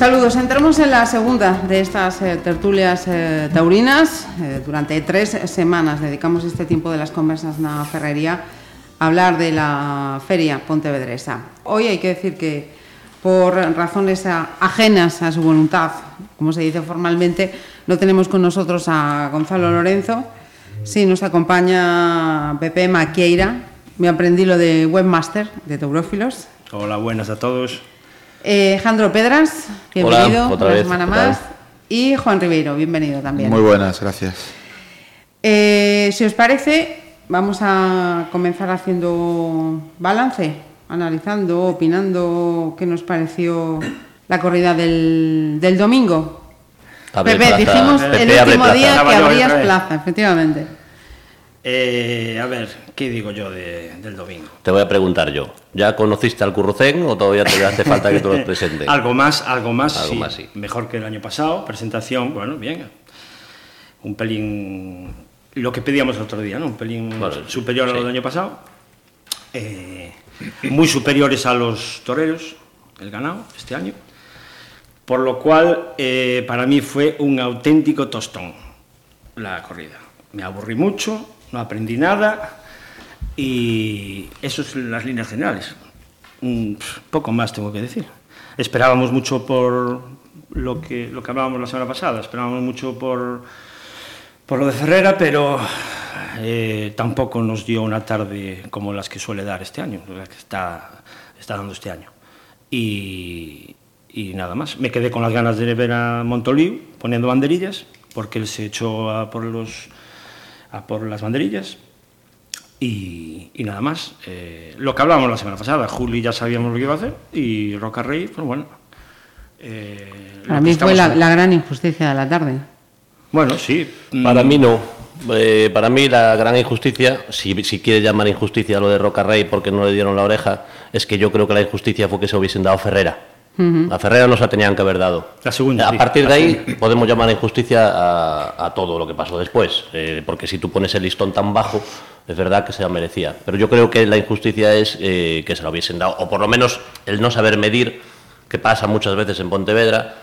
Saludos, entramos en la segunda de estas eh, tertulias eh, taurinas. Eh, durante tres semanas dedicamos este tiempo de las conversas na ferrería a hablar de la feria pontevedresa. Hoy hay que decir que por razones a, ajenas a su voluntad, como se dice formalmente, no tenemos con nosotros a Gonzalo Lorenzo, sí nos acompaña Pepe Maquieira, me aprendí lo de webmaster de Taurófilos. Hola, buenas a todos. Eh, Jandro Pedras, bienvenido Hola, otra una vez, semana más. Y Juan Ribeiro, bienvenido también. Muy buenas, gracias. Eh, si os parece, vamos a comenzar haciendo balance, analizando, opinando qué nos pareció la corrida del, del domingo. Abre Pepe, plaza. dijimos Pepe, el último plaza. día que abrías vez. plaza, efectivamente. Eh, a ver, ¿qué digo yo de- del domingo? Te voy a preguntar yo. ¿Ya conociste al Currucén o todavía te hace falta que te lo presente? Algo más, algo más, Algo sí. más, sí. Mejor que el año pasado. Presentación, bueno, bien. Un pelín. Lo que pedíamos el otro día, ¿no? Un pelín Bueno, superior a lo sí. del año pasado. Eh, muy superiores a los toreros, el ganado, este año. Por lo cual, eh, para mí fue un auténtico tostón la corrida. Me aburrí mucho, no aprendí nada y eso es las líneas generales. Mm, Poco más tengo que decir. Esperábamos mucho por lo que, lo que hablábamos la semana pasada, esperábamos mucho por, por lo de Ferrera, pero eh, tampoco nos dio una tarde como las que suele dar este año, las que está, está dando este año. Y, y nada más. Me quedé con las ganas de ver a Montoliu poniendo banderillas, porque él se echó a por, los, a por las banderillas. Y, y nada más. Eh, lo que hablábamos la semana pasada, Juli ya sabíamos lo que iba a hacer y Roca Rey, pues bueno. eh, Para mí fue la, gran injusticia de la tarde. Bueno, sí. mm, Para mí no. Eh, para mí la gran injusticia, si, si quiere llamar injusticia a lo de Roca Rey porque no le dieron la oreja, es que yo creo que la injusticia fue que se hubiesen dado a Ferrera. A Ferrera no se la tenían que haber dado. La segunda, A sí, partir de ahí podemos llamar injusticia a, a todo lo que pasó después, eh, porque si tú pones el listón tan bajo, es verdad que se la merecía. Pero yo creo que la injusticia es eh, que se la hubiesen dado, o por lo menos el no saber medir, que pasa muchas veces en Pontevedra,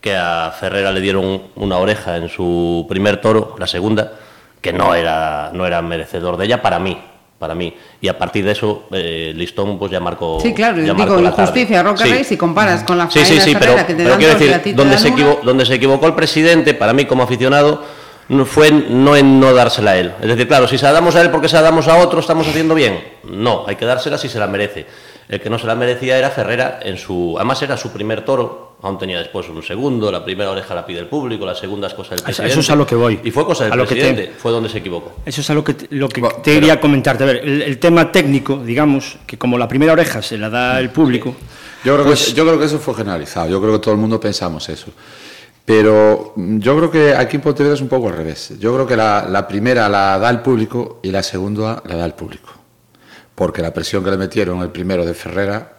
que a Ferrera le dieron una oreja en su primer toro, la segunda, que no era, no era merecedor de ella para mí. Para mí. Y a partir de eso, eh, Listón pues ya marcó. Sí, claro, ya digo, injusticia, Roca Sí. Rey, si comparas con la Sí, sí, sí, pero, que te pero dan quiero decir, donde se, equivo- donde se equivocó el presidente, para mí como aficionado, no fue no en no dársela a él. Es decir, claro, si se la damos a él porque se la damos a otro, ¿estamos haciendo bien? No, hay que dársela si se la merece. El que no se la merecía era Ferrera, en su, además era su primer toro, aún tenía después un segundo, la primera oreja la pide el público, la segunda es cosa del presidente. eso es a lo que voy. Y fue cosa del A lo que te- presidente, fue donde se equivocó. Eso es que, te- lo que Bueno, te quería comentarte. A ver, el, el tema técnico, digamos, que como la primera oreja se la da el público, Yo creo, Pues- que, yo creo que eso fue generalizado, yo creo que todo el mundo pensamos eso. Pero mm, yo creo que aquí en Pontevedra es un poco al revés. Yo creo que la, la primera la da el público y la segunda la da el público. Porque la presión que le metieron el primero de Ferrera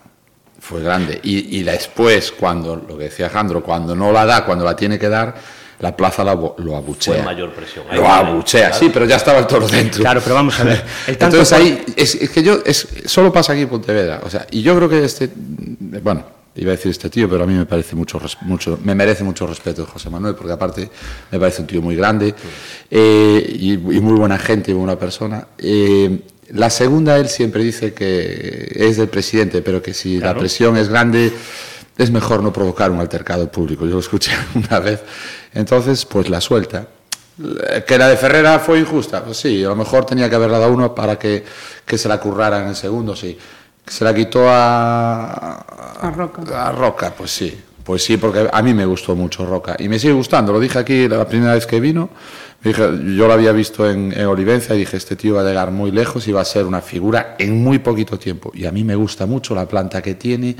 fue grande. Y, y después, cuando, lo que decía Jandro, cuando no la da, cuando la tiene que dar, la plaza la bo- lo abuchea. Fue mayor presión. Ahí Lo abuchea, claro. sí, pero ya estaba el toro dentro. claro, pero vamos a ver. El tanto Entonces ahí, es, es que yo, es, solo pasa aquí en Pontevedra. O sea, y yo creo que este, bueno, iba a decir este tío, pero a mí me parece mucho, res- mucho me merece mucho respeto José Manuel, porque aparte me parece un tío muy grande eh, y, y muy buena gente y buena persona. Eh, la segunda, él siempre dice que es del presidente, pero que si Claro. la presión es grande, es mejor no provocar un altercado público. Yo lo escuché una vez. Entonces, pues la suelta. Que la de Ferrera fue injusta, pues sí, a lo mejor tenía que haber dado uno para que, que se la currara en el segundo, sí. Se la quitó a, A Roca. a Roca, pues sí. Pues sí, porque a mí me gustó mucho Roca. Y me sigue gustando, lo dije aquí la primera vez que vino. Dije, yo lo había visto en, en Olivencia y dije, este tío va a llegar muy lejos y va a ser una figura en muy poquito tiempo. Y a mí me gusta mucho la planta que tiene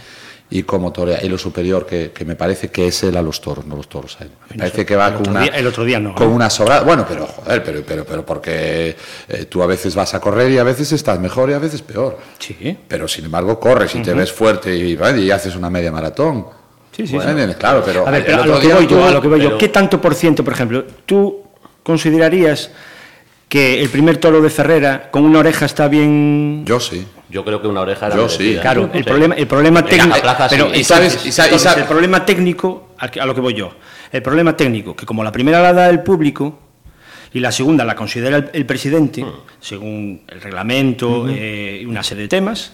y cómo torea. Y lo superior que, que me parece que es él a los toros, no los toros a él. Me parece que va con otro una, día- el otro día no, con ¿eh? una sobrada. Bueno, pero joder, pero, pero, pero porque eh, tú a veces vas a correr y a veces estás mejor y a veces peor. Sí. Pero sin embargo corres y te ves fuerte y, ¿vale? y haces una media maratón. Sí, sí, Bueno, sí. Claro, pero A ver, pero a lo que voy yo, a lo que voy yo, ¿qué tanto por ciento, por ejemplo, tú considerarías que el primer toro de Ferrera con una oreja está bien... Yo sí. Yo creo que una oreja era Yo sí. Claro, el Sí. problema, el problema técnico... sí. pero Y entonces- sabes- y el problema técnico, a lo que voy yo, el problema técnico, que como la primera la da el público y la segunda la considera el, el presidente, Hmm. según el reglamento eh, y una serie de temas,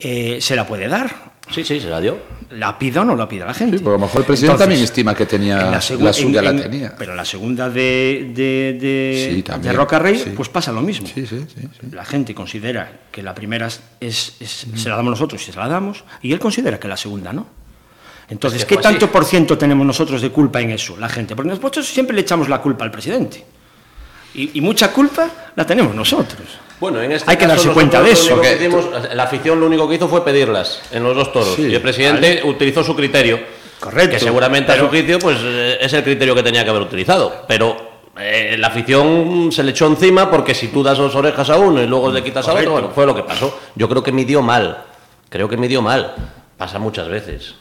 eh, se la puede dar. Sí, sí, se la dio. La pida o no la pida la gente. Sí, porque a lo mejor el presidente Entonces, también estima que tenía en la, suya en- la en- tenía. Pero la segunda de, de, de, Sí, también, de Roca Rey, sí. pues pasa lo mismo. Sí, sí, sí, sí. La gente considera que la primera es, es- es- se la damos nosotros y se la damos, y él considera que la segunda no. Entonces, ¿qué así. tanto por ciento tenemos nosotros de culpa en eso, la gente? Porque nosotros siempre le echamos la culpa al presidente. Y, y mucha culpa la tenemos nosotros. Bueno, en este Hay que caso darse cuenta de eso. que hicimos- la afición lo único que hizo fue pedirlas en los dos toros. Sí, y el presidente utilizó su criterio. Correcto, Que seguramente a su juicio pues, eh, es el criterio que tenía que haber utilizado. Pero eh, la afición se le echó encima porque si tú das dos orejas a uno y luego le quitas a Correcto. otro, bueno, fue lo que pasó. Yo creo que midió mal. Creo que midió mal. Pasa muchas veces.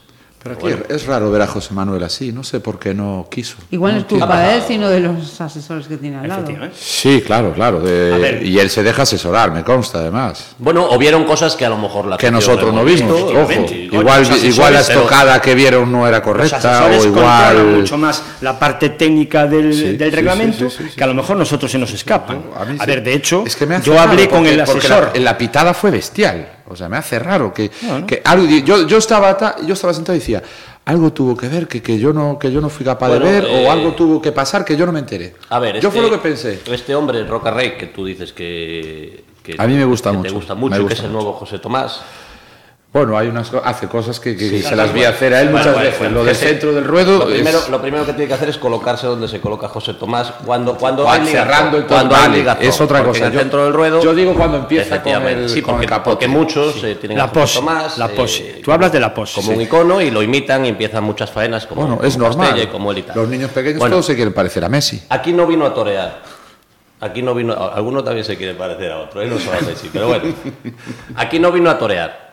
Pero aquí es raro ver a José Manuel así, no sé por qué no quiso. Igual no es culpa de él, sino de los asesores que tiene al lado. Sí, claro, claro. de- A y él se deja asesorar, me consta además. Bueno, o vieron cosas que a lo mejor la Que nosotros no vimos, ojo. Igual, los asesores, igual la estocada que vieron no era Los correcta asesores o igual... mucho más la parte técnica del, Sí, del sí, reglamento sí, sí, sí, que a lo mejor nosotros se nos escapan. A mí A, sí. ver, de hecho, Es que me hace yo hablé con el asesor. La, la pitada fue bestial. O sea, me hace raro que, que algo- yo, yo estaba ta- yo estaba sentado y decía algo tuvo que ver que, que yo no que yo no fui capaz Bueno, de ver eh, o algo tuvo que pasar que yo no me enteré. A ver, yo este- fue lo que pensé. Este hombre, Roca Rey, que tú dices que, que- A mí me gusta que mucho, Te gusta me mucho, que gusta es el mucho. nuevo José Tomás. Bueno, hay unas co- hace cosas que, se las vi hacer a él muchas bueno, veces. bueno, lo del ese- centro del ruedo Lo primero, es- lo primero que tiene que hacer es colocarse donde se coloca José Tomás cuando cuando Cuando hay cerrando el cuando hay vale, ligazo, es otra cosa. En el Yo- centro del ruedo. yo digo cuando empieza con el- sí, con el porque, capote. porque muchos eh, tienen La pose, Tomás, la eh, pose. Tú hablas de la pose, como sí. un icono y lo imitan y empiezan muchas faenas como bueno, es como normal. y como él y tal. Los niños pequeños Bueno, todos se quieren parecer a Messi. Aquí no vino a torear. Aquí no vino. Alguno también se quiere parecer a otro, ¿eh? no solo a Messi, pero bueno. Aquí no vino a torear.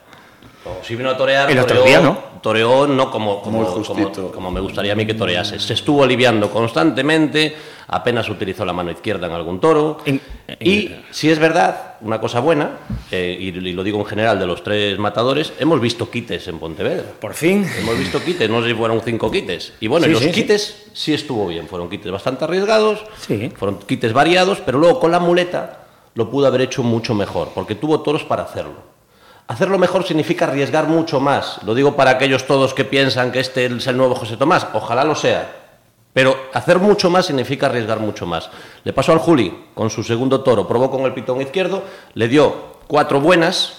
O si vino a torear. El otro toreó- día, ¿no? Toreó no como, como, como, me gustaría a mí que torease. Se estuvo aliviando constantemente, apenas utilizó la mano izquierda en algún toro. En- y si es verdad, una cosa buena, eh, y, y lo digo en general de los tres matadores, hemos visto quites en Pontevedra. Por fin. Hemos visto quites, no sé si fueron cinco quites. Y bueno, Sí, y los sí, sí. quites sí. estuvo bien, fueron quites bastante arriesgados, Sí. fueron quites variados, pero luego con la muleta lo pudo haber hecho mucho mejor, porque tuvo toros para hacerlo. Hacerlo mejor significa arriesgar mucho más. Lo digo para aquellos todos que piensan que este es el nuevo José Tomás, ojalá lo sea. Pero hacer mucho más significa arriesgar mucho más. Le pasó al Juli con su segundo toro, probó con el pitón izquierdo, le dio cuatro buenas,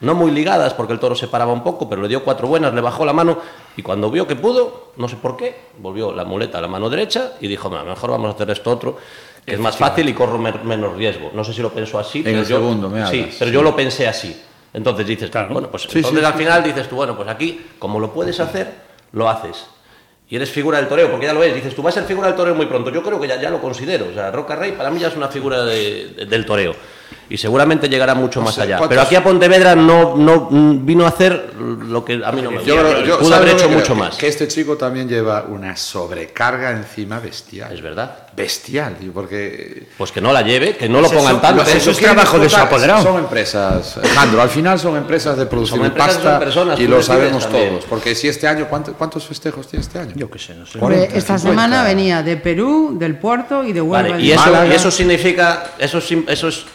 no muy ligadas porque el toro se paraba un poco, pero le dio cuatro buenas, le bajó la mano y cuando vio que pudo, no sé por qué, volvió la muleta a la mano derecha y dijo, "No, mejor vamos a hacer esto otro, que es más fácil y corro me- menos riesgo. No sé si lo pensó así, pero el yo, segundo, me sí, pero sí. yo lo pensé así. Entonces dices, Claro. bueno, pues Sí, entonces sí, al sí, final dices tú, bueno, pues aquí, como lo puedes hacer, lo haces. Y eres figura del toreo, porque ya lo ves. Dices, tú vas a ser figura del toreo muy pronto. Yo creo que ya, ya lo considero. O sea, Roca Rey para mí ya es una figura de- de- del toreo. Y seguramente llegará mucho más sé, allá. ¿cuántos- Pero aquí a Pontevedra no, no vino a hacer lo que a mí no me gusta. Yo, creo- yo- Pudo ¿sabes haber lo hecho mucho más. Que este chico también lleva una sobrecarga encima bestial. Es verdad. Bestial, tío, porque... Pues que no la lleve, que no lo Pues pongan eso- tanto. pues eso es quieren trabajo de su apoderado. Son empresas, Alejandro, al final son empresas de Son empresas, pasta son personas, y lo sabemos también. todos. Porque si este año, ¿cuánto- ¿cuántos festejos tiene este año? Yo qué sé, no sé. Hombre, 40, esta 50. semana venía de Perú, del Puerto y de Huelva. Vale, de y eso, y eso significa, eso, es eso es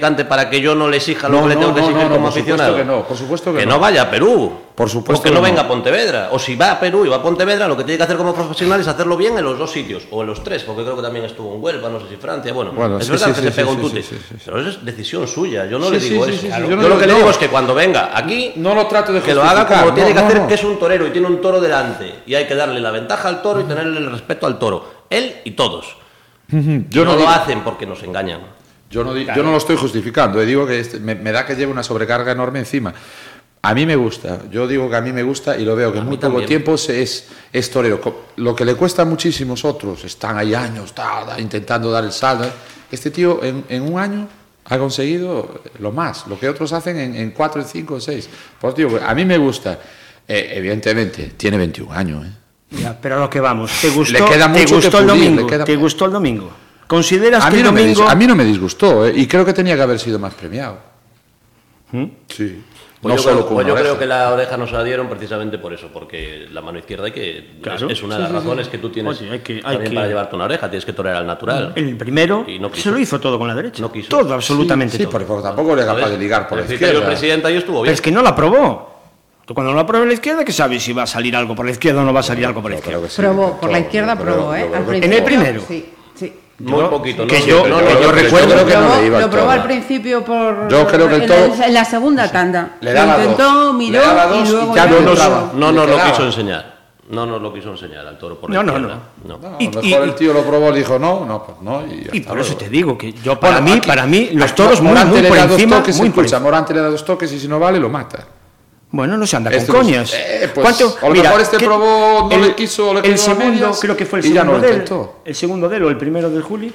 para que yo no le exija lo No, que le no, tengo que no, exigir no, no, como por supuesto aficionado. que no, por supuesto que que no. vaya a Perú. Por supuesto O que no que no. venga a Pontevedra. O si va a Perú y va a Pontevedra, lo que tiene que hacer como profesional es hacerlo bien en los dos sitios. O en los tres, porque creo que también estuvo en Huelva, no sé si Francia. Bueno, Bueno, es sí, verdad sí, que sí, se pega un tute. Pero eso es decisión suya. Yo no le digo eso. Yo, lo que le digo es que cuando venga aquí, No lo trato de que lo haga como tiene que hacer, que es un torero y tiene un toro delante. Y hay que darle la ventaja al toro y tenerle el respeto al toro. Él y todos. Yo no, no lo hacen porque nos engañan. Yo no, di- yo no lo estoy justificando, eh, digo que este- me, me da que lleva una sobrecarga enorme encima. A mí me gusta, yo digo que a mí me gusta y lo veo que en muy poco también. tiempo se es, es torero. Lo que le cuesta a muchísimos otros, están ahí años ta, ta, intentando dar el salto. ¿eh? Este tío en, en un año ha conseguido lo más, lo que otros hacen en, en cuatro, en cinco, en seis. Pues tío, a mí me gusta. Eh, evidentemente, tiene 21 años. ¿eh? Ya, pero a lo que vamos. ¿Te gustó, Le queda ¿te gustó que el pulir, domingo? le queda- ¿Te gustó el domingo? ¿Consideras A que mí, el no me, domingo... dis- a mí no me disgustó, ¿eh? y creo que tenía que haber sido más premiado. Sí. Pues no yo, solo creo, con pues yo creo que la oreja nos la dieron precisamente por eso, porque la mano izquierda hay que Claro. es, es una de las razones que tú tienes Oye, hay que- hay también que- para llevarte una oreja, tienes que torear al natural. El primero Y no quiso. se lo hizo todo con la derecha. No quiso. Todo, absolutamente Sí, todo. porque, porque tampoco era capaz de ligar por la el izquierda. presidenta y estuvo Pero bien. es que no la probó. Tú cuando no la probó en la izquierda, ¿qué sabes si va a salir algo por la izquierda o no va a salir algo por la izquierda? que sí, Probó, por la izquierda probó, ¿eh? que-. ¿En el primero? Sí, sí. Muy Yo- poquito, ¿no? que yo- no, yo no, recuerdo yo creo que no le iba lo probó al principio por. Yo creo que el en toro- la- En la segunda tanda. Le daba lo intentó, dos. miró Le daba dos y luego y ya ya no no probó. No nos lo quiso enseñar. No nos lo quiso enseñar al toro por la No, no, izquierda. no. No, a Y- lo y- mejor el tío lo probó, le dijo no, no, pues no. Y, Y por eso luego. te digo que yo, para Bueno, mí, aquí- para mí, los toros muy, Morante muy le por da dos encima, toques, muy escucha, encima. Morante le da dos toques y si no vale lo mata. Bueno, no se anda con Este, coñas. eh, pues, a lo Mira, mejor este que probó, no le quiso, le el segundo, medias creo que fue el no segundo lo del, el segundo del o el primero del Juli,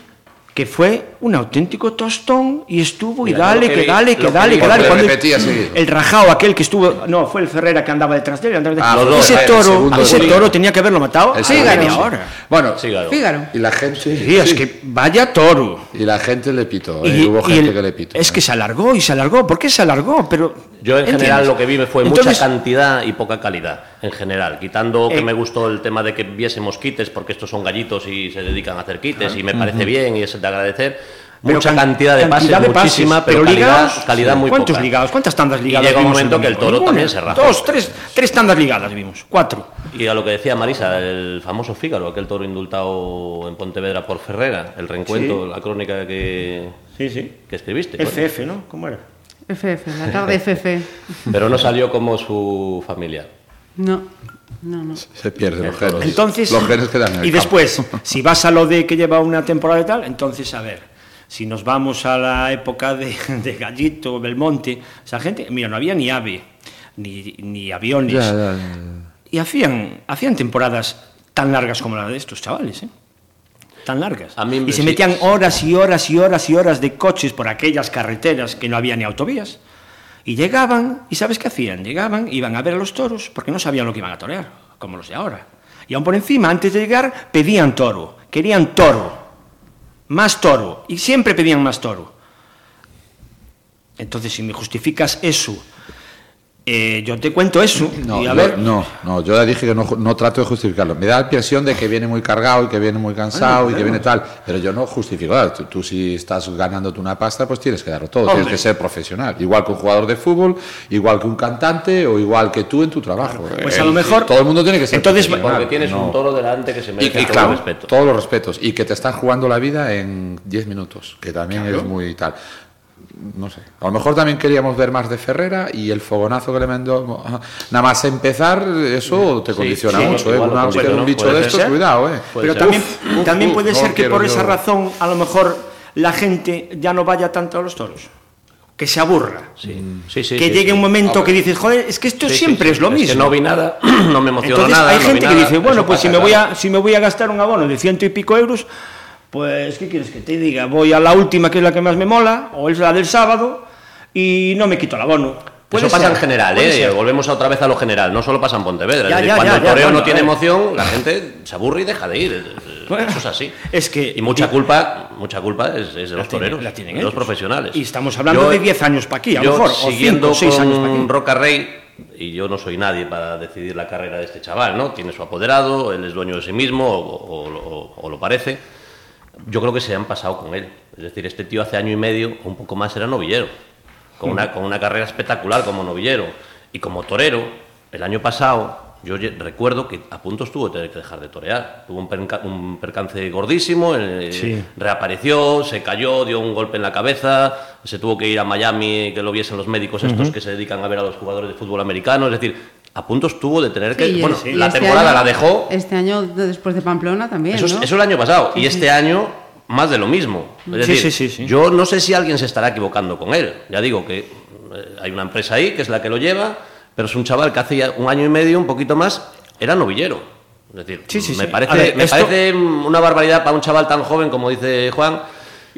que fue un auténtico tostón y estuvo Mira, y dale, que, que vi- dale, que que dale, vi que dale. porque Cuando el- rajao aquel que estuvo, no, fue el Ferrera que andaba detrás de él. andaba detrás- Ah, los dos, ese el toro, ese toro tenía que haberlo matado El a media hora. Bueno, Sí, claro. Fígaro. y la gente. Sí, es sí. que vaya toro. Y la gente le pitó, ¿eh? Y- hubo y gente el- que le pitó. Es ¿eh? que se alargó y se alargó. ¿Por qué se alargó? Pero Yo en ¿entiendes? general lo que vi fue Entonces, mucha cantidad y poca calidad, en general. Quitando que Eh, me gustó el tema de que viésemos quites, porque estos son gallitos y se dedican a hacer quites, y me parece bien y es de agradecer. Mucha can- cantidad de pases, cantidad de pases, muchísima, pero, pero calidad, ligados, calidad muy ¿Cuántos poca. ligados? ¿Cuántas tandas Y ligadas? llega un momento que el toro Ninguna. también se raja. Dos, tres, tres tandas ligadas vimos. Cuatro. Y a lo que decía Marisa, el famoso Fígaro, aquel toro indultado en Pontevedra por Ferrera, el reencuentro, Sí. la crónica que, Sí, sí. que escribiste. FF, ¿no? ¿Cómo era? FF, la tarde FF. Pero no salió como su familiar. No, no, no. Se pierden los genes. Entonces, los genes quedan en el y campo. después, si vas a lo de que lleva una temporada y tal, entonces, a ver, si nos vamos a la época de, de Gallito, Belmonte, esa gente, mira, no había ni ave, ni, ni aviones, Ya, ya, ya. y hacían, hacían temporadas tan largas como la de estos chavales, ¿eh? Tan largas. A mí me- y se sí. metían horas y horas y horas y horas de coches por aquellas carreteras que no había ni autovías. Y llegaban, ¿y sabes qué hacían? Llegaban, iban a ver a los toros porque no sabían lo que iban a torear, como los de ahora. Y aún por encima, antes de llegar, pedían toro, querían toro, más toro, y siempre pedían más toro. Entonces, si me justificas eso, eh, yo te cuento eso, No, y a yo- ver, no, no, yo ya dije que no, no trato de justificarlo. Me da la impresión de que viene muy cargado y que viene muy cansado y que viene tal, pero yo no justifico. Claro, tú, tú si estás ganándote una pasta, pues tienes que darlo todo, tienes que ser profesional. Igual que un jugador de fútbol, igual que un cantante o igual que tú en tu trabajo. pues Eh, a lo mejor- Todo el mundo tiene que ser Entonces, profesional, Porque tienes no- un toro delante que se merece y todo claro, el respeto. todos los respetos. Y que te están jugando la vida en 10 minutos, que también es muy tal. No sé. A lo mejor también queríamos ver más de Ferrera y el fogonazo que le mandó. Nada más empezar, eso te condiciona sí, mucho. ¿eh? Una un puede de estos, ser. cuidado. ¿eh? Pero ser. también, Uf, también uf, puede no ser que por yo- esa razón a lo mejor la gente ya no vaya tanto a los toros. Que se aburra. Sí, sí, que llegue un momento que dices, joder, es que esto siempre es lo mismo. que no vi nada, no me Entonces nada. hay no gente que dice, bueno, pues si me, voy a, si me voy a gastar un abono de ciento y pico euros, pues, ¿qué quieres que te diga? Voy a la última, que es la que más me mola, o es la del sábado, y no me quito el abono. Puede Eso pasa ser, en general, ¿eh? ser. Volvemos otra vez a lo general, no solo pasa en Pontevedra. Ya, es decir, ya, cuando ya, el toreo bueno, no tiene ver. emoción, la gente se aburre y deja de ir. Bueno, Eso es así. es que- y mucha culpa, mucha culpa es, es de los toreros, tienen de los profesionales. Y estamos hablando Yo- de 10 años para aquí, a lo mejor, siguiendo 5 o 6 años para con aquí. Roca Rey, y yo no soy nadie para decidir la carrera de este chaval, ¿no? Tiene su apoderado, él es dueño de sí mismo, o, o- o- o lo parece. Yo creo que se han pasado con él. Es decir, este tío hace año y medio, o un poco más, era novillero. Con una, con una carrera espectacular como novillero. Y como torero, el año pasado, yo recuerdo que a punto estuvo de tener que dejar de torear. Tuvo un, perca- un percance gordísimo, eh, Sí. reapareció, se cayó, dio un golpe en la cabeza, se tuvo que ir a Miami, que lo viesen los médicos estos que se dedican a ver a los jugadores de fútbol americano. Es decir, a punto estuvo de tener que... Sí, bueno, el- y la este temporada año- la dejó... Este año, después de Pamplona, también. Eso, es, ¿no? eso el año pasado. Sí, y sí. este año, más de lo mismo. Es Sí, decir, sí, sí, sí. yo no sé si alguien se estará equivocando con él. Ya digo que eh, hay una empresa ahí que es la que lo lleva, pero es un chaval que hace ya un año y medio, un poquito más, era novillero. Es decir, Sí, sí, me, sí. Parece, A ver, me esto- parece una barbaridad para un chaval tan joven como dice Juan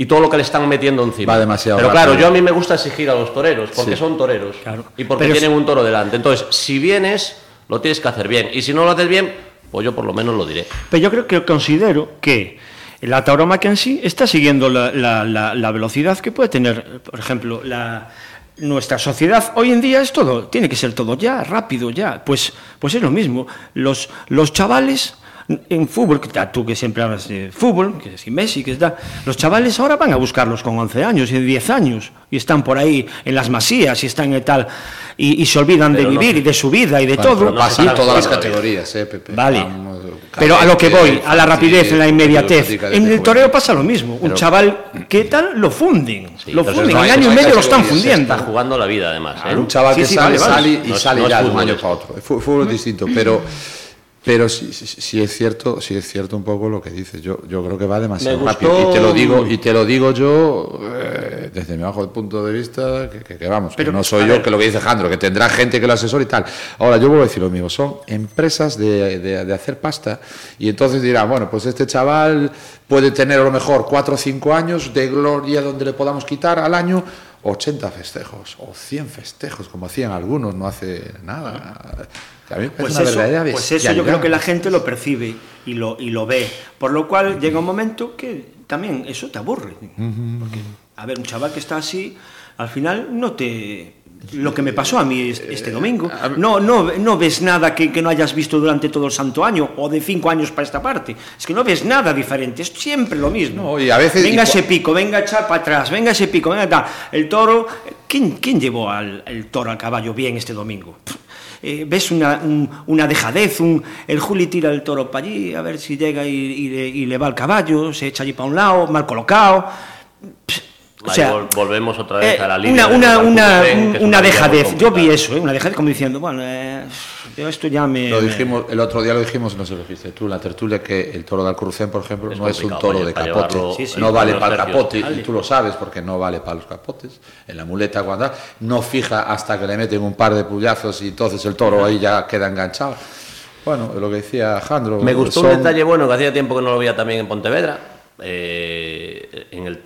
y todo lo que le están metiendo encima. Va demasiado pero rápido. claro, yo a mí me gusta exigir a los toreros, porque Sí. son toreros Claro. y porque Pero es- tienen un toro delante. Entonces, si vienes, lo tienes que hacer bien. Y si no lo haces bien, pues yo por lo menos lo diré. Pero yo creo que considero que La tauromaquia en sí está siguiendo la, la, la, la velocidad que puede tener, por ejemplo, la, nuestra sociedad hoy en día es todo, tiene que ser todo ya, rápido, ya. Pues, pues es lo mismo. Los, los chavales en fútbol, que tú que siempre hablas de fútbol, que si Messi, que está, los chavales ahora van a buscarlos con 11 años y 10 años y están por ahí en las masías y están en tal y, y se olvidan Pero de no vivir y de su vida y de Bueno, todo. pero pasa en todas las categorías, eh, Pepe. Vale. Vamos, Pero a lo que voy, a la rapidez, en la inmediatez. En el toreo pasa lo mismo. Un chaval, ¿qué tal? Lo funden. Sí, lo funden. no En año y medio lo están fundiendo. Está jugando la vida, además. ¿eh? Un chaval Sí, que sí, sale, vale, sale y No es- sale ya de un fútbol año eso. para otro. El fútbol es distinto, pero pero sí, sí, sí es cierto, sí es cierto un poco lo que dices. Yo, yo creo que va demasiado rápido y te lo digo y te lo digo yo eh, desde mi bajo punto de vista que, que- que vamos, Pero, que no soy yo ver. que lo que dice Jandro, que tendrá gente que lo asesore y tal. Ahora yo vuelvo a decir lo mismo, son empresas de, de- de hacer pasta y entonces dirán, bueno, pues este chaval puede tener a lo mejor 4 o 5 años de gloria donde le podamos quitar al año 80 festejos o 100 festejos, como hacían algunos, no hace nada. Pues una eso, pues eso yo creo que la gente lo percibe y lo, y lo ve. Por lo cual llega un momento que también eso te aburre. Porque, a ver, un chaval que está así, al final no te... Lo que me pasó a mí es- este domingo, no, no, no ves nada que, que no hayas visto durante todo el santo año o de cinco años para esta parte. Es que no ves nada diferente, es siempre lo mismo. No, y a veces- venga y ese pico, venga echar para atrás, venga ese pico, venga tal. El toro, ¿quién, quién llevó al el toro al caballo bien este domingo? Eh, ves una, un- una dejadez, un, el Juli tira el toro para allí, a ver si llega y, le, va al caballo, se echa allí para un lado, mal colocado. O sea, vol- volvemos otra vez eh, a la línea. una, una, de una, una muy dejadez. Yo vi eso, ¿eh? una dejadez como diciendo, bueno, eh, yo esto ya me... Lo me- dijimos, el otro día lo dijimos, no sé lo dijiste tú, en la tertulia, que el toro de Alcurrucén, por ejemplo, Es no es un toro de capote. llevarlo- Sí, sí, no vale para el capote, y tú lo sabes porque no vale para los capotes. En la muleta cuando no fija hasta que le meten un par de puñazos y entonces el toro ahí ya queda enganchado. Bueno, lo que decía Jandro. Me gustó son- un detalle bueno que hacía tiempo que no lo veía también en Pontevedra. eh, en el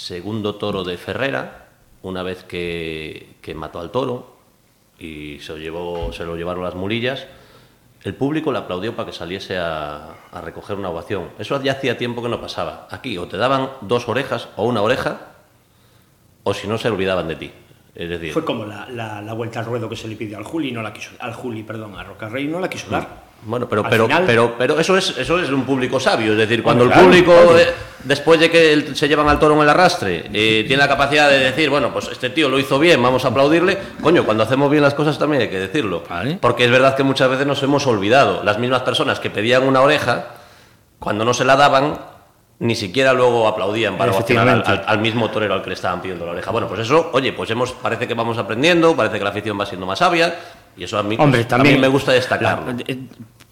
segundo toro de Ferrera, una vez que, que mató al toro y se lo, llevó, se lo llevaron las mulillas, el público le aplaudió para que saliese a, a recoger una ovación. Eso ya hacía tiempo que no pasaba. Aquí o te daban dos orejas o una oreja, o si no se olvidaban de ti. Es decir, Fue como la, la, la vuelta al ruedo que se le pidió al Juli, no la quiso, al Juli, perdón, a Rocarrey no la quiso dar. Bueno, pero, pero, final- pero, pero eso es eso es un público sabio, es decir, cuando el público claro. eh, después de que se llevan al toro en el arrastre eh, tiene la capacidad de decir, bueno, pues este tío lo hizo bien, vamos a aplaudirle, coño, cuando hacemos bien las cosas también hay que decirlo, Vale. porque es verdad que muchas veces nos hemos olvidado, las mismas personas que pedían una oreja, cuando no se la daban, ni siquiera luego aplaudían para ovacionar al, al- al mismo torero al que le estaban pidiendo la oreja. Bueno, pues eso, oye, pues hemos parece que vamos aprendiendo, parece que la afición va siendo más sabia y eso a mí, pues, Hombre, a mí también me gusta destacarlo. la- eh,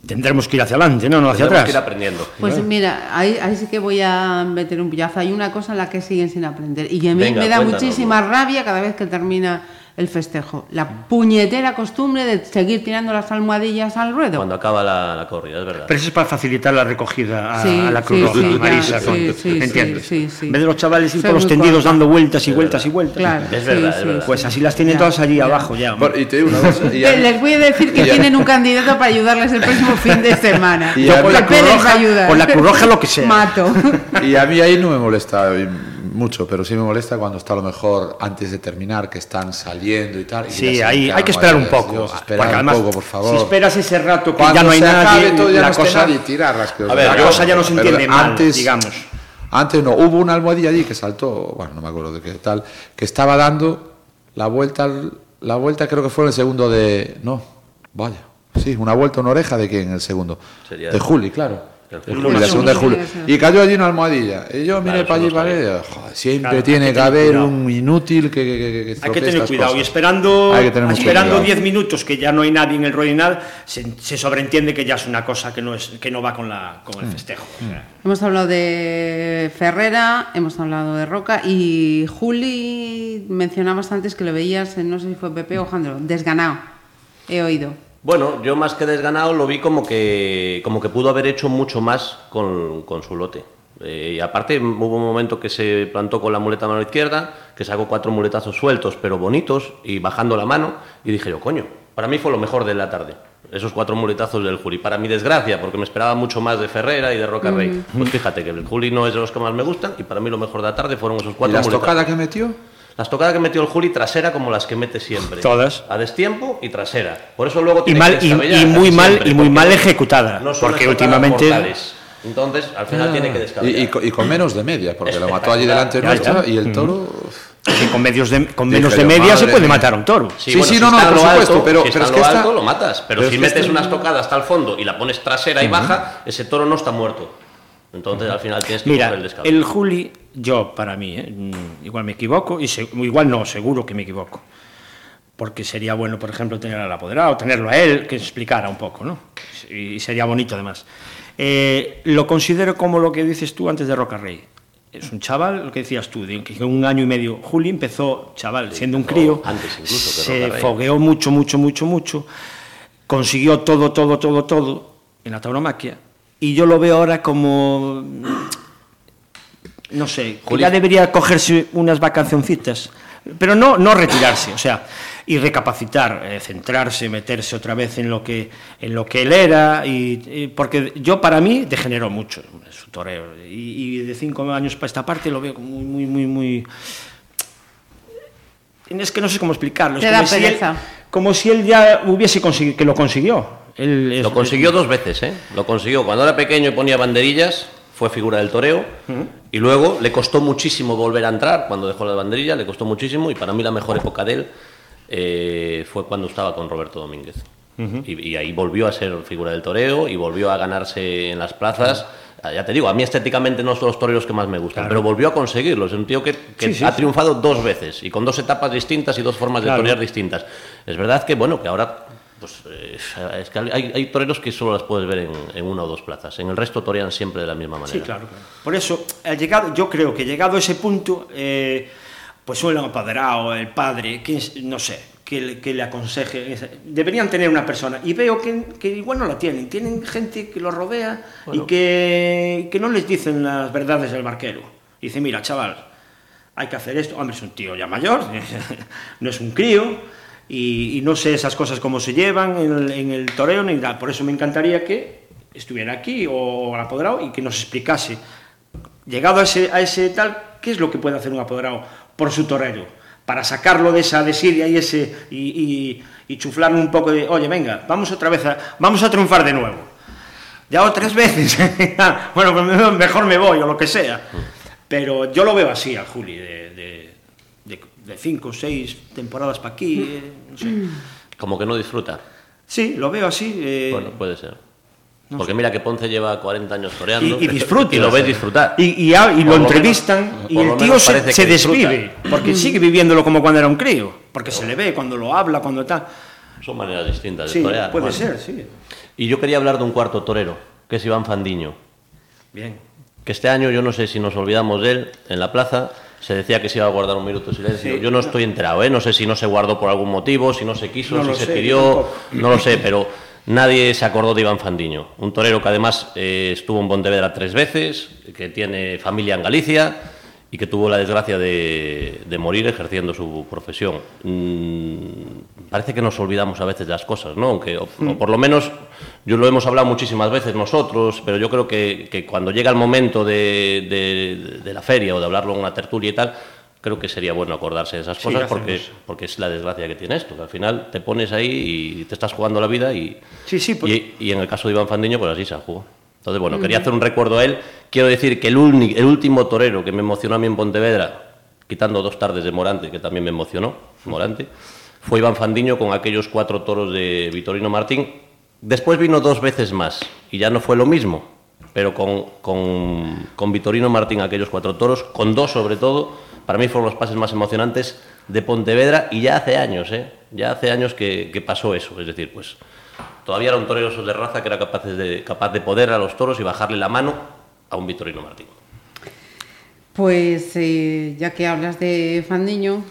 tendremos que ir hacia adelante, no, no hacia Tendremos que ir atrás. aprendiendo. Pues mira, ahí, ahí sí que voy a meter un pillazo. Hay una cosa en la que siguen sin aprender y que a mí Venga, me da muchísima rabia cada vez que termina el festejo. La puñetera costumbre de seguir tirando las almohadillas al ruedo. Cuando acaba la, la corrida, es verdad. Pero eso es para facilitar la recogida a, Sí, a la Cruz sí, Roja, sí, ya, Marisa, sí, con- sí, sí, ¿entiendes? sí, sí. En vez de los chavales ir por los tendidos corta. dando vueltas y vueltas y vueltas. Claro, Es sí, verdad, es verdad. Pues así las tienen Ya, todas allí ya. abajo ya. Bueno, y te digo una cosa. y Les voy a decir que tienen un candidato para ayudarles el próximo fin de semana. Y Yo por la Cruz les va a Roja, ayudar. por la Cruz Roja lo que sea. Mato. Y a mí ahí no me molesta mucho, pero sí me molesta cuando está a lo mejor antes de terminar, que están saliendo y tal. y Sí, ahí hay que esperar un poco. Dios, esperar porque un además, poco, por favor. Si esperas ese rato que Cuando ya no hay se nadie, acabe todo, ya la no cosa, nadie, tirarlas, que- A ver, la cosa ya no se entiende mal, antes, digamos. Antes no, hubo una almohadilla allí que saltó, bueno, no me acuerdo de qué tal, que estaba dando la vuelta, al- la vuelta creo que fue en el segundo de, no, vaya, sí, una vuelta, una oreja de quién en el segundo, Sería- de Juli, claro. La segunda de. Y cayó allí una almohadilla. Y yo miré Claro, para allí para joder, siempre Claro, tiene que haber cuidado. un inútil que, que, que- que Hay que tener cuidado. Y esperando Hay que tener mucho esperando cuidado. 10 minutos que ya no hay nadie en el y nada, se, se sobreentiende que ya es una cosa que no, es, que no va con, la, con Mm. el festejo. o sea. Hemos hablado de Ferrera, hemos hablado de Roca y Juli mencionabas antes que lo veías, en, no sé si fue Pepe o Jandro, desganado. He oído. Bueno, yo más que desganado lo vi como que, como que pudo haber hecho mucho más con, con su lote. Eh, y aparte hubo un momento que se plantó con la muleta a mano izquierda, que sacó cuatro muletazos sueltos pero bonitos y bajando la mano y dije yo, coño, para mí fue lo mejor de la tarde. esos cuatro muletazos del Juli. Para mi desgracia, porque me esperaba mucho más de Ferrera y de Roca Rey. Pues fíjate que el Juli no es de los que más me gustan y para mí lo mejor de la tarde fueron esos ¿Y cuatro la muletazos. estocada que metió? Las tocadas que metió el Juli trasera como las que mete siempre. Todas. A destiempo y trasera. Por eso luego Y tiene mal- que y- y muy mal- siempre, y muy mal no- ejecutada, No son porque últimamente- mortales. Entonces, al final tiene que Y, descabellar. y co- y con menos de media, porque lo mató allí delante Ya nuestra está. y el toro... Que con, medios de, con menos de media se puede matar a un toro. Sí, sí, no, no, está en por lo supuesto, alto, pero- si pero está es que lo alto, lo matas. Pero, pero si es que metes esta- una estocada hasta el fondo y la pones trasera y baja, ese toro no está muerto. Entonces, al final tienes que Mira, coger el descabello. el Juli, yo para mí, ¿eh? Mm, igual me equivoco, y se- igual no, seguro que me equivoco. Porque sería bueno, por ejemplo, tener al apoderado, tenerlo a él, que explicara un poco, ¿no? Y sería bonito además. Eh, lo considero como lo que dices tú antes de Roca Rey. Es un chaval, lo que decías tú, de que un año y medio. Juli empezó, chaval, siendo un crío. antes incluso se fogueó mucho, mucho, mucho, mucho. Consiguió todo, todo, todo, todo en la tauromaquia. Y yo lo veo ahora como no sé, Juli- ya debería cogerse unas vacacioncitas, pero no, no retirarse, o sea, y recapacitar, eh, centrarse, meterse otra vez en lo que, en lo que él era, y, y- porque yo para mí degeneró mucho su toreo, y, y de cinco años para esta parte lo veo como muy, muy, muy, muy... Es que no sé cómo explicarlo, es como si, él, como si él ya hubiese conseguido, que lo consiguió. Él es- Lo consiguió dos veces, ¿eh? Lo consiguió cuando era pequeño y ponía banderillas, fue figura del toreo, y luego le costó muchísimo volver a entrar cuando dejó la banderilla, le costó muchísimo, y para mí la mejor época de él eh, fue cuando estaba con Roberto Domínguez. y, y ahí volvió a ser figura del toreo y volvió a ganarse en las plazas. Ah, Ya te digo, a mí estéticamente no son los toreros que más me gustan, Claro. pero volvió a conseguirlo. Es un tío que, que Sí, sí, ha sí. triunfado dos veces y con dos etapas distintas y dos formas Claro. de torear distintas. Es verdad que, bueno, que ahora pues, eh, es que hay, hay toreros que solo las puedes ver en, en una o dos plazas. En el resto torean siempre de la misma manera. Sí, claro, claro. Por eso, ha llegado, yo creo que llegado a ese punto, eh, pues un apoderado, el padre, que es- no sé, que, le- que le aconseje. Deberían tener una persona. Y veo que, que igual no la tienen. Tienen gente que los rodea y que, que no les dicen las verdades del barquero. Dice, mira, chaval, hay que hacer esto. Hombre, es un tío ya mayor, no es un crío, y, no sé esas cosas cómo se llevan en el, en toreo ni nada. Por eso me encantaría que estuviera aquí o al apoderado y que nos explicase, llegado a ese, tal, qué es lo que puede hacer un apoderado por su torero, para sacarlo de esa desidia y ese y, y, un poco de, oye, venga, vamos otra vez a, vamos a triunfar de nuevo. Ya o tres veces. bueno, pues me- mejor me voy o lo que sea. Pero yo lo veo así al Juli, de, de, cinco o seis temporadas para aquí, eh, no sé. Como que no disfruta. Sí, lo veo así. eh, Bueno, puede ser. no Porque sé. mira que Ponce lleva 40 años toreando. y, y disfruta. Y lo ves disfrutar. Y, y, y lo lo entrevistan menos- y el tío se, desvive, porque sigue viviéndolo como cuando era un crío, porque se le ve cuando lo habla, cuando tal. Son maneras distintas de Sí, torear. puede bueno. ser, sí. Y yo quería hablar de un cuarto torero, que es Iván Fandiño. Bien. Que este año, yo no sé si nos olvidamos de él, en la plaza se decía que se iba a guardar un minuto de silencio. Sí, yo no estoy enterado, ¿eh? No sé si no se guardó por algún motivo, si no se quiso, No si se sé, pidió, tampoco. no lo sé, pero nadie se acordó de Iván Fandiño. Un torero que además eh, estuvo en Pontevedra tres veces, que tiene familia en Galicia y que tuvo la desgracia de, de morir ejerciendo su profesión. Mm, parece que nos olvidamos a veces de las cosas, ¿no? Aunque, o, Mm. o por lo menos, yo lo hemos hablado muchísimas veces nosotros, pero yo creo que, que cuando llega el momento de, de- de la feria o de hablarlo en una tertulia y tal, creo que sería bueno acordarse de esas Sí, cosas hacemos. porque, porque es la desgracia que tiene esto, que al final te pones ahí y te estás jugando la vida y, Sí, sí, pues- y, y en el caso de Iván Fandiño, pues así se jugó. Entonces, bueno, quería hacer un recuerdo a él. Quiero decir que el, uni- el último torero que me emocionó a mí en Pontevedra, quitando dos tardes de Morante, que también me emocionó, Morante, fue Iván Fandiño con aquellos cuatro toros de Vitorino Martín. Después vino dos veces más y ya no fue lo mismo, pero con, con, con Vitorino Martín aquellos cuatro toros, con dos sobre todo, para mí fueron los pases más emocionantes de Pontevedra y ya hace años, ¿eh? Ya hace años que, que pasó eso, es decir, pues todavía era un torero de raza que era capaz de, capaz de poder a los toros y bajarle la mano a un Vitorino Martín. Pues eh, ya que hablas de Fandiño,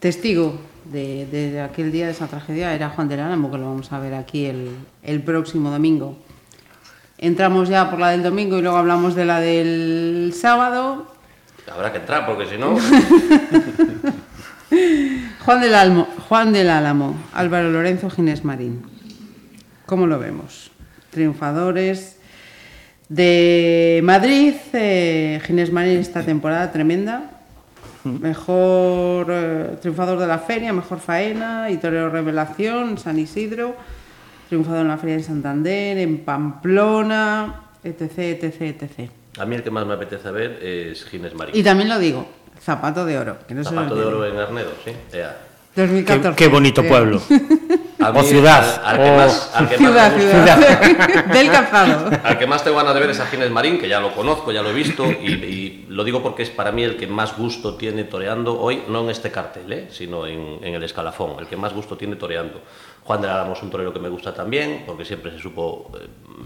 testigo de, de aquel día de esa tragedia era Juan del Álamo, que lo vamos a ver aquí el, el próximo domingo. Entramos ya por la del domingo y luego hablamos de la del sábado. Habrá que entrar, porque si no... Juan del, Almo, Juan del Álamo, Álvaro Lorenzo Ginés Marín. ¿Cómo lo vemos? Triunfadores de Madrid, eh, Ginés Marín esta temporada tremenda. Mejor eh, triunfador de la feria, mejor faena y torero revelación, San Isidro, triunfador en la feria de Santander, en Pamplona, etc, etc, etc. A mí el que más me apetece ver es Ginés Marín. Y también lo digo, zapato de oro. Que no Zapato de oro en Arnedo, sí. Ea. 2014. Qué, qué bonito pueblo. O ciudad, Al, al que más, al que Ciudad, más gusta- ciudad. Del calzado. Al que más tengo ganas de ver es a Ginés Marín, que ya lo conozco, ya lo he visto, y, y lo digo porque es para mí el que más gusto tiene toreando hoy, no en este cartel, ¿eh? sino en, en el escalafón, el que más gusto tiene toreando. Juan de Álamo es un torero que me gusta también, porque siempre se supo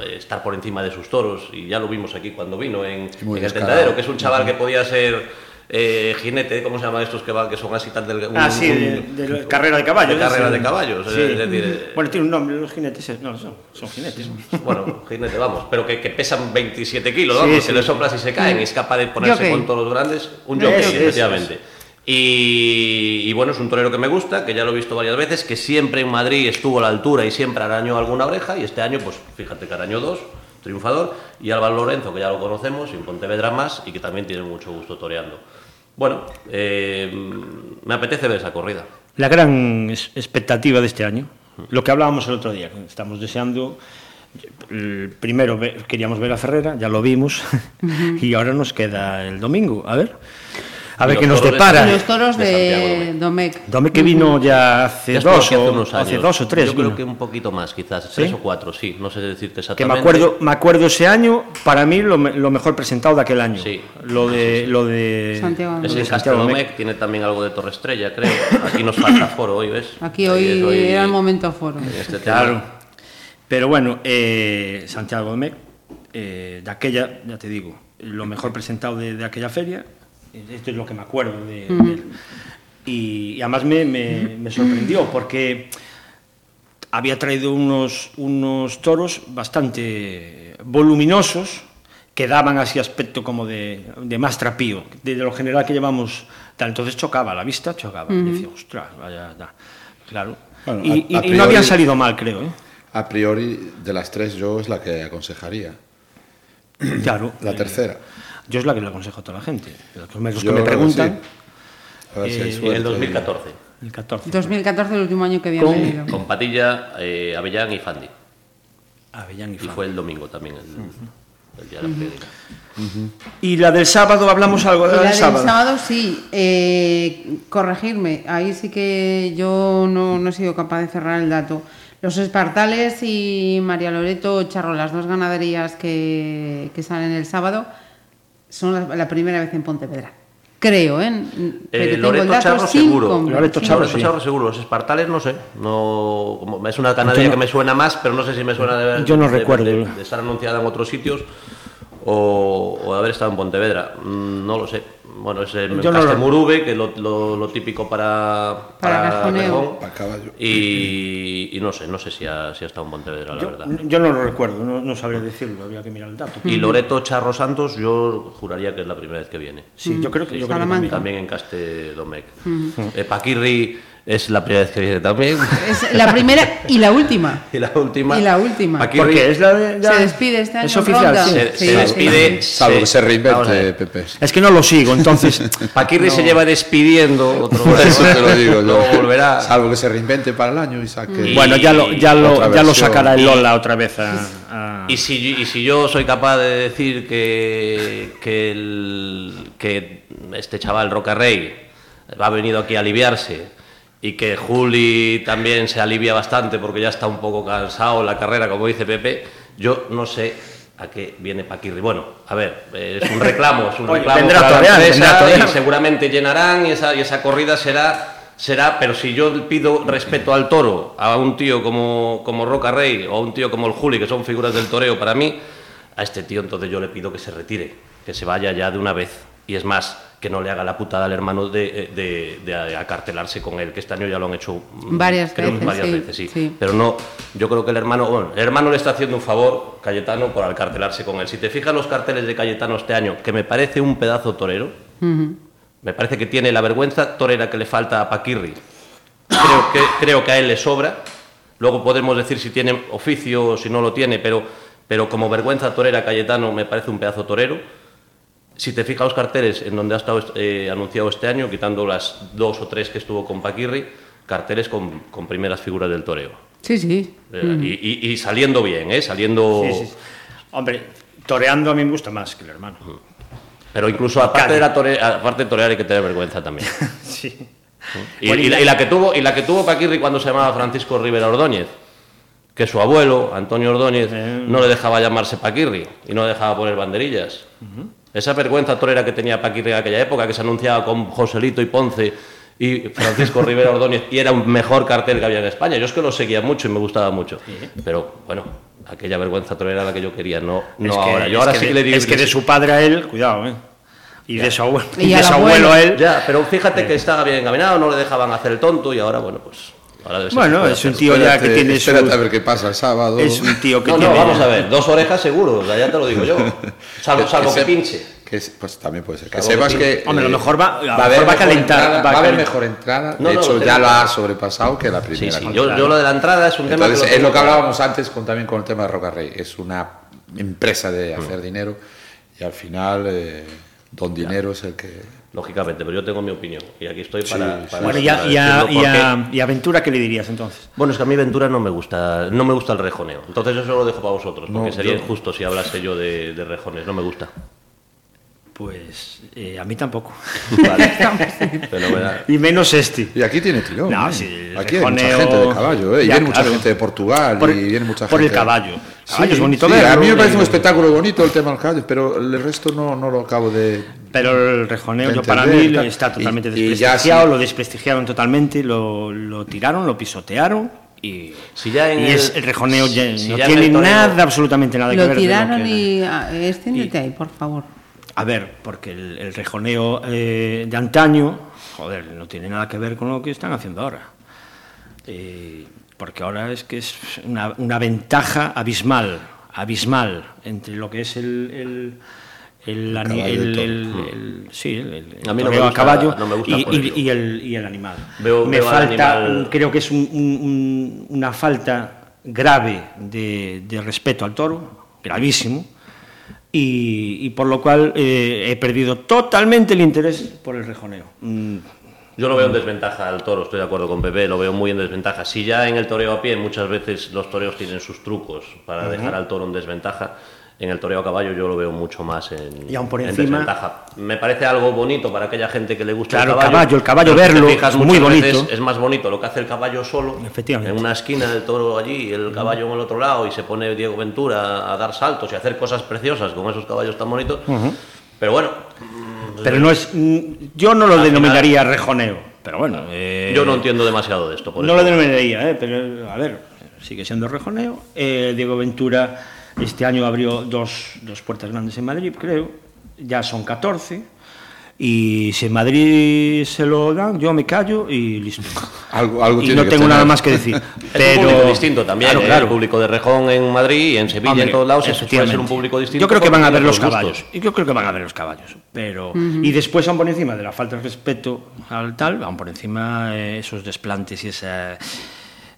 eh, estar por encima de sus toros, y ya lo vimos aquí cuando vino en, en el tentadero, que es un chaval que podía ser eh, jinete, ¿cómo se llaman estos que van, que son así tan delgados? Ah, sí, de, de la carrera de caballos. De carrera sí. de caballos, Sí. es decir, Bueno, tiene un nombre, los jinetes. eh, No, son, son jinetes. Bueno, jinete, vamos, pero que, que pesan 27 kilos, Sí, vamos, sí, se le sí. soplas y se caen, y es capaz de ponerse Jockey. con todos los grandes. Un Eso, jockey, eso, efectivamente. Y, y bueno, es un torero que me gusta, que ya lo he visto varias veces, que siempre en Madrid estuvo a la altura y siempre arañó alguna oreja, y este año, pues fíjate que arañó dos, triunfador, y Álvaro Lorenzo, que ya lo conocemos, y en Pontevedra más, y que también tiene mucho gusto toreando. Bueno, eh, me apetece ver esa corrida. La gran expectativa de este año, lo que hablábamos el otro día, estamos deseando. Primero queríamos ver a Ferrera, ya lo vimos, y ahora nos queda el domingo. A ver, a ver qué nos depara. Y los toros de Domecq. Domecq. Dome que vino ya hace Ya dos, hace o, hace dos o tres. Yo creo que un poquito más, quizás, tres ¿Sí? o cuatro, sí, no sé decirte Que exactamente. me acuerdo, me acuerdo ese año, para mí lo, me- lo mejor presentado de aquel año. Sí. Lo de, lo de Santiago Es lo de en Santiago Domecq. Tiene también algo de Torre Estrella, creo. Aquí nos falta foro hoy, ¿ves? Aquí hoy es era el momento foro. este Claro. Pero bueno, eh, Santiago Domecq, eh, de aquella, ya te digo, lo mejor presentado de, de aquella feria, esto es lo que me acuerdo de, de él. Y, y además me, me- me sorprendió porque había traído unos, unos toros bastante voluminosos que daban así aspecto como de, de más trapío, de, lo general que llevamos. Tal. Entonces chocaba, la vista chocaba. Y decía, ostras, vaya, da". Claro. Bueno, y, a- y- a y no habían salido mal, creo. ¿eh? A priori, de las tres, yo es la que aconsejaría. Claro. La eh, tercera. Yo es la que le aconsejo a toda la gente. Los que me, los que me preguntan, si hay Eh, el 2014. el 14. 2014 el último año que habían venido. Con, con Patilla, eh, Avellán y Fandi. Avellán y Y Fran. fue el domingo también, el, el día de la feria. Y la del sábado, hablamos algo Y de la la del del sábado. sábado sí, eh, corregirme, ahí sí que yo no, no he sido capaz de cerrar el dato. Los Espartales y María Loreto Charro, las dos ganaderías que, que salen el sábado, son la, la primera vez en Pontevedra. Creo, ¿eh? Pero tengo el Loreto dato Charro sin seguro. Loreto Charro, Loreto sí. Charro seguro. Los espartales no sé. No, como- es una no- que me suena más, pero no sé si me suena de, Yo no de- recuerdo. de, de estar anunciada en otros sitios o, o de haber estado en Pontevedra. Mm, No lo sé. Bueno, es el Yo no lo- Castemurube, que es lo, lo- lo típico para, Para. Para caballo. Y, y no sé, no sé si ha, si ha estado en Pontevedra, la Yo, verdad. yo no lo recuerdo, no, no sabría decirlo, habría que mirar el dato. Y Loreto Charro Santos, yo juraría que es la primera vez que viene. Sí, yo creo que, yo creo que también. También en Caste Domecq. Eh, Paquirri es la primera vez que viene también. Es la primera y la última. y la última. Y la última. Porque es la de, ya- Se despide este año Es oficial, Ronda. se, Sí, se sí, despide. Salvo que se reinvente. Pepe. Es que no lo sigo, entonces. Paquirri se lleva despidiendo otro Por eso te lo digo. Luego volverá. Salvo que se reinvente para el año y saque. Y- bueno, ya lo, ya lo, ya lo sacará el Lola otra vez a. a- Y si, y si yo soy capaz de decir que, que, el- que este chaval Roca Rey ha venido aquí a aliviarse y que Juli también se alivia bastante porque ya está un poco cansado en la carrera, como dice Pepe, yo no sé a qué viene Paquirri. Bueno, a ver, es un reclamo, es un Oye, reclamo vendrá para la torear, empresa y seguramente llenarán y esa, y esa corrida será, será, pero si yo pido respeto al toro, a un tío como, como Roca Rey o a un tío como el Juli, que son figuras del toreo para mí, a este tío entonces yo le pido que se retire, que se vaya ya de una vez. Y es más, que no le haga la putada al hermano de, de, de acartelarse con él, que este año ya lo han hecho mm, Varias creo veces, varias sí, veces, sí. sí. Pero no, yo creo que el hermano, bueno, el hermano le está haciendo un favor, Cayetano, por alcartelarse con él. Si te fijas los carteles de Cayetano este año, que me parece un pedazo torero, me parece que tiene la vergüenza torera que le falta a Paquirri. Creo que, creo que a él le sobra, Luego podemos decir si tiene oficio o si no lo tiene, pero, pero como vergüenza torera Cayetano me parece un pedazo torero. Si te fijas los carteles en donde ha estado eh, anunciado este año, quitando las dos o tres que estuvo con Paquirri, carteles con, con primeras figuras del toreo. Sí, sí. Eh, y, y- y saliendo bien, ¿eh? Saliendo... Sí, sí. Hombre, toreando a mí me gusta más que el hermano. Pero incluso aparte de, la tore- aparte de torear hay que tener vergüenza también. Sí. Y, Bueno, y la, y la que tuvo y la que tuvo Paquirri cuando se llamaba Francisco Rivera Ordóñez, que su abuelo, Antonio Ordóñez, Eh. no le dejaba llamarse Paquirri y no le dejaba poner banderillas. Esa vergüenza torera que tenía Paquirri en aquella época, que se anunciaba con Joselito y Ponce y Francisco Rivera Ordóñez, y era un mejor cartel que había en España. Yo es que lo seguía mucho y me gustaba mucho. Pero bueno, aquella vergüenza torera era la que yo quería, no, no Es que- ahora. Yo ahora que sí de- que le digo Es que de su padre a él, cuidado, ¿eh? Y de su abuelo, Y de su abuelo. abuelo a él. Ya, pero fíjate que estaba bien encaminado, no le dejaban hacer el tonto y ahora, bueno, pues. Ahora debe ser Bueno, es un tío ya que tiene espérate su... a ver qué pasa el sábado. Es un tío que No, tiene... no, vamos a ver, dos orejas seguro, o sea, ya te lo digo yo. Salvo, salvo que pinche. que pues también puede ser. Que Salvo sepas que que. Hombre, a lo eh, mejor va- a mejor va a calentar, entrada- va a haber mejor entrada. No, de hecho, ya lo ha sobrepasado que la primera. sí, yo, yo lo de la entrada es un tema Entonces, que es lo que hablábamos antes con, también con el tema de Roca Rey. Es una empresa de hacer dinero y al final eh, Don Dinero es el que. Lógicamente, pero yo tengo mi opinión y aquí estoy Sí, para. sí. para- Bueno, y a, y, a, y, a, y a Ventura, ¿qué le dirías entonces? Bueno, es que a mí Ventura no me gusta, no me gusta el rejoneo. Entonces eso lo dejo para vosotros, porque No, sería yo- injusto si hablase yo de, de rejones, no me gusta. Pues eh, a mí tampoco. Vale. Y menos este. Y aquí tiene tirón. No, ¿eh? sí, aquí hay mucha gente de caballo, ¿eh? Y Ya, viene mucha gente de Portugal Por- y viene mucha por gente. el caballo. Sí, Caballo es bonito sí, verlo, A mí me parece un y- espectáculo bonito el tema del caballo, pero el resto no, no lo acabo de. Pero el rejoneo, yo para mí está totalmente Y- y ya desprestigiado, sí. lo desprestigiaron totalmente, lo, lo tiraron, lo pisotearon y, Si ya en y el- es el rejoneo ya si no ya tiene nada, absolutamente nada que Lo ver. de tiraron que- y... ah, Extiéndete ahí, por favor. A ver, porque el, el rejoneo eh, de antaño, joder, no tiene nada que ver con lo que están haciendo ahora. Eh, porque ahora es que es una, una ventaja abismal, abismal, entre lo que es el... el el, el- todo. el- sí, el, A mí no me gusta- caballo no me gusta y, el, y el animal. Veo- Me veo falta, animal- creo que es un- un- un- una falta grave de, de respeto al toro, gravísimo, y, y por lo cual eh, he perdido totalmente el interés por el rejoneo. Mm, Yo lo veo en desventaja al toro, estoy de acuerdo con Pepe, lo veo muy en desventaja. Si ya en el toreo a pie muchas veces los toreos tienen sus trucos para dejar al toro en desventaja, en el toreo a caballo yo lo veo mucho más en, Y aún por en encima- desventaja. Me parece algo bonito para aquella gente que le gusta Claro, el el caballo. caballo, el caballo si te verlo es muy bonito. Es más bonito lo que hace el caballo solo, Efectivamente. en una esquina del toro allí, el caballo en el otro lado, y se pone Diego Ventura a dar saltos y a hacer cosas preciosas con esos caballos tan bonitos. Pero bueno, Pero no es, mm, yo no lo denominaría rejoneo, pero bueno. eh, yo no entiendo demasiado de esto. Por no eso. lo denominaría, eh, pero a ver, sigue siendo rejoneo. Eh, Diego Ventura este año abrió dos, dos puertas grandes en Madrid, creo, ya son 14. Y si en Madrid se lo dan, yo me callo y listo. Algo, algo y tiene no que tengo tener. nada más que decir. Es pero un público distinto también, Claro, ¿eh? claro. el público de Rejón en Madrid y en Sevilla, Hombre, en todos lados, es- puede ser un público distinto. Yo creo que van a ver los caballos. Y yo creo que van a ver los caballos. Pero y después van por encima de la falta de respeto al tal, van por encima eh, esos desplantes y esa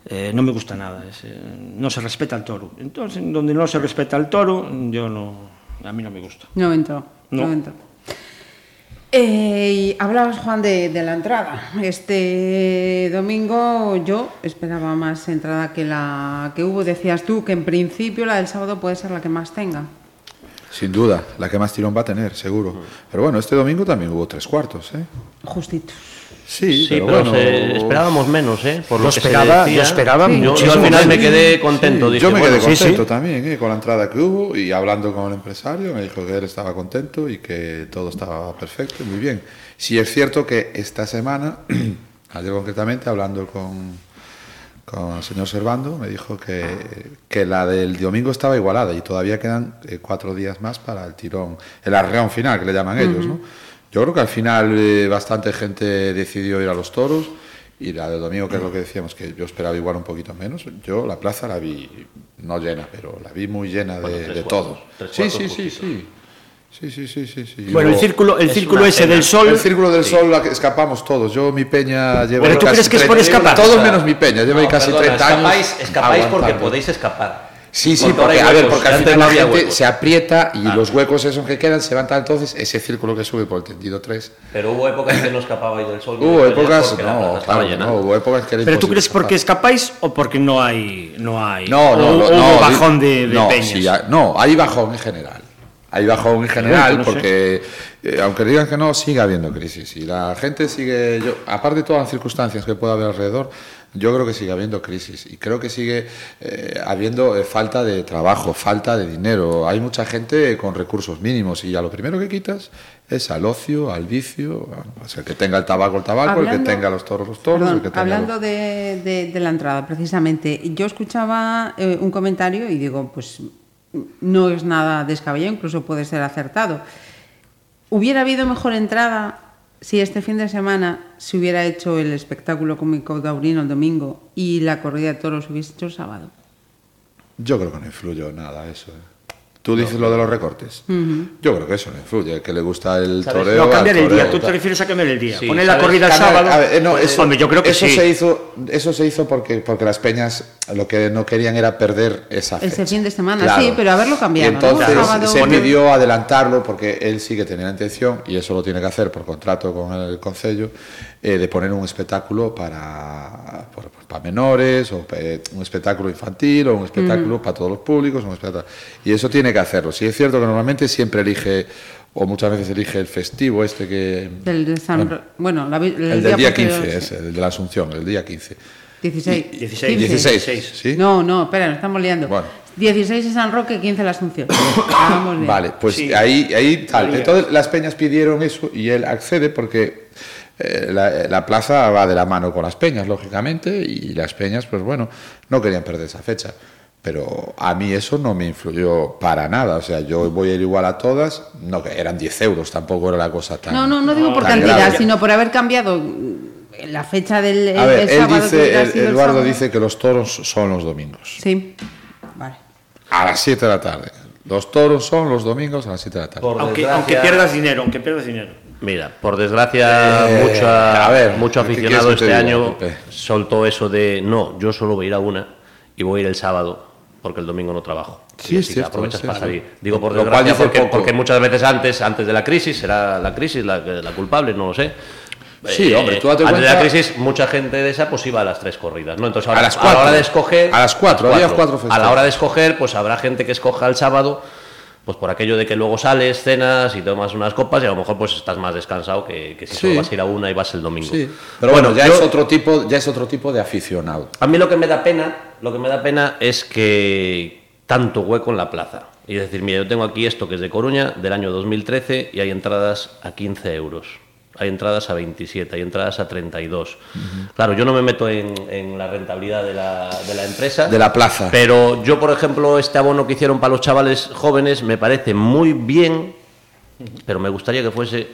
eh, no me gusta nada. es, eh, no se respeta al toro. Entonces, donde no se respeta al toro, yo no, a mí no me gusta. No entró. No, No. entró. Eh, hablabas, Juan, de, de la entrada. Este domingo yo esperaba más entrada que la que hubo. Decías tú que en principio la del sábado puede ser la que más tenga. Sin duda, la que más tirón va a tener, seguro. Pero bueno, este domingo también hubo tres cuartos, ¿eh? Justito. Sí, Sí, pero, pero, bueno. se- esperábamos menos, ¿eh? Por lo que se esperaba- decía. yo esperaba Yo- Yo, al final me quedé contento. Sí, dije, yo me bueno, quedé sí, sí. contento también ¿eh? con la entrada que hubo y hablando con el empresario me dijo que él estaba contento y que todo estaba perfecto, muy bien. Sí es cierto que esta semana, ayer concretamente, hablando con, con el señor Servando, me dijo que, que la del domingo estaba igualada y todavía quedan eh, cuatro días más para el tirón, el arreón final que le llaman ellos, ¿no? Yo creo que al final eh, bastante gente decidió ir a los toros y la del domingo, que es lo que decíamos, que yo esperaba igual un poquito menos, yo la plaza la vi no llena, pero la vi muy llena de, Bueno, tres de cuartos, todos. tres Sí, sí, sí, sí. Sí, sí, sí, sí. sí. Bueno, Yo- el círculo, el es círculo ese pena. del sol. El círculo del sol la que escapamos todos. Yo, mi peña, lleva Pero ¿tú casi crees que es por 30 escapar? Todos O sea, menos mi peña, lleva ahí no, casi perdona, 30 años. escapáis, escapáis porque podéis escapar. Sí, sí, Porque porque, a ver, porque al antes final no la había gente huecos. se aprieta y Claro. los huecos esos que quedan se van tal entonces ese círculo que sube por el tendido 3. Pero hubo épocas que no escapabais del sol. Hubo épocas, porque no, claro, no, hubo épocas que era Pero tú crees porque escapar. escapáis o porque no hay no hay No, no, o- no, no, hubo bajón de, de no, peñas. sí, hay- no, hay bajón en general. Hay bajón en general porque, eh, aunque digan que no, sigue habiendo crisis. Y la gente sigue, yo, aparte de todas las circunstancias que pueda haber alrededor, yo creo que sigue habiendo crisis. Y creo que sigue eh, habiendo eh, falta de trabajo, falta de dinero. Hay mucha gente con recursos mínimos y a lo primero que quitas es al ocio, al vicio. bueno, pues el que tenga el tabaco, el tabaco, el que tenga los toros, los toros. Perdón, el que tenga hablando los- de, de- de la entrada, precisamente, yo escuchaba eh, un comentario y digo, pues no es nada descabellado, incluso puede ser acertado. ¿Hubiera habido mejor entrada si este fin de semana se hubiera hecho el espectáculo cómico taurino el domingo y la corrida de toros se hubiese hecho el sábado? Yo creo que no influyó nada eso. ¿eh? Tú dices lo de los recortes. Yo creo que eso no influye. El que le gusta el ¿Sabes? toreo. no, cambiar el día. ¿Tú te refieres a cambiar el día? Sí, Poner la corrida el sábado. a ver, eh, no, eso, Hombre, yo creo que eso sí. se hizo, eso se hizo porque, porque las peñas lo que no querían era perder esa Ese fecha. fin de semana, sí, pero haberlo cambiado, Y ¿no? entonces se pidió adelantarlo porque él sí que tenía la intención, y eso lo tiene que hacer por contrato con el Concello, eh, de poner un espectáculo para, para menores, o pe- un espectáculo infantil, o un espectáculo para todos los públicos. Un espectáculo, y eso tiene que hacerlo. Sí es cierto que normalmente siempre elige, o muchas veces elige el festivo este que... Del de San Bueno, la vi- el, el del día posterior, 15, sí. ese, el de la Asunción, el día 15. 16. 16, 15. 16, ¿sí? No, no, espera, nos estamos liando. Bueno. 16 es San Roque, 15 la Asunción. Vamos bien. Vale, pues Sí. ahí, ahí tal. Entonces las peñas pidieron eso y él accede porque eh, la, la plaza va de la mano con las peñas, lógicamente, y las peñas, pues bueno, no querían perder esa fecha. Pero a mí eso no me influyó para nada. O sea, yo voy a ir igual a todas, no que eran 10 euros, tampoco era la cosa tan. No, no, no digo por cantidad, grave. sino por haber cambiado mm, la fecha del A el- ver, el él sábado dice, el- Eduardo sábado. dice que los toros son los domingos. Sí, vale. A las 7 de la tarde. Los toros son los domingos a las 7 de la tarde. Por Aunque, desgracia- aunque pierdas dinero, aunque pierdas dinero. Mira, por desgracia, Eh, mucha, a ver, mucho ¿qué aficionado este año soltó eso de no, yo solo voy a ir a una y voy a ir el sábado porque el domingo no trabajo. Sí, Y así cierto, aprovechas para salir. Digo por desgracia porque, porque muchas veces antes, antes de la crisis, será la crisis la, la culpable, no lo sé. Sí, hombre, tú date antes de la crisis, mucha gente de esa pues iba a las tres corridas, ¿no? Entonces ahora, A las la cuatro. hora de escoger... A las cuatro, había cuatro A festejos. la hora de escoger, pues habrá gente que escoja el sábado, pues por aquello de que luego sales, cenas y tomas unas copas y a lo mejor pues estás más descansado que, que si Sí. solo vas a ir a una y vas el domingo. Sí, pero bueno, ya yo- es otro tipo, ya es otro tipo de aficionado. a mí lo que me da pena, lo que me da pena es que tanto hueco en la plaza. Y decir, mira, yo tengo aquí esto que es de Coruña, del año 2013, y hay entradas a 15 euros. Hay entradas a 27, hay entradas a 32. Claro, yo no me meto en, en la rentabilidad de la, de la empresa. De la plaza. Pero yo, por ejemplo, este abono que hicieron para los chavales jóvenes me parece muy bien, pero me gustaría que fuese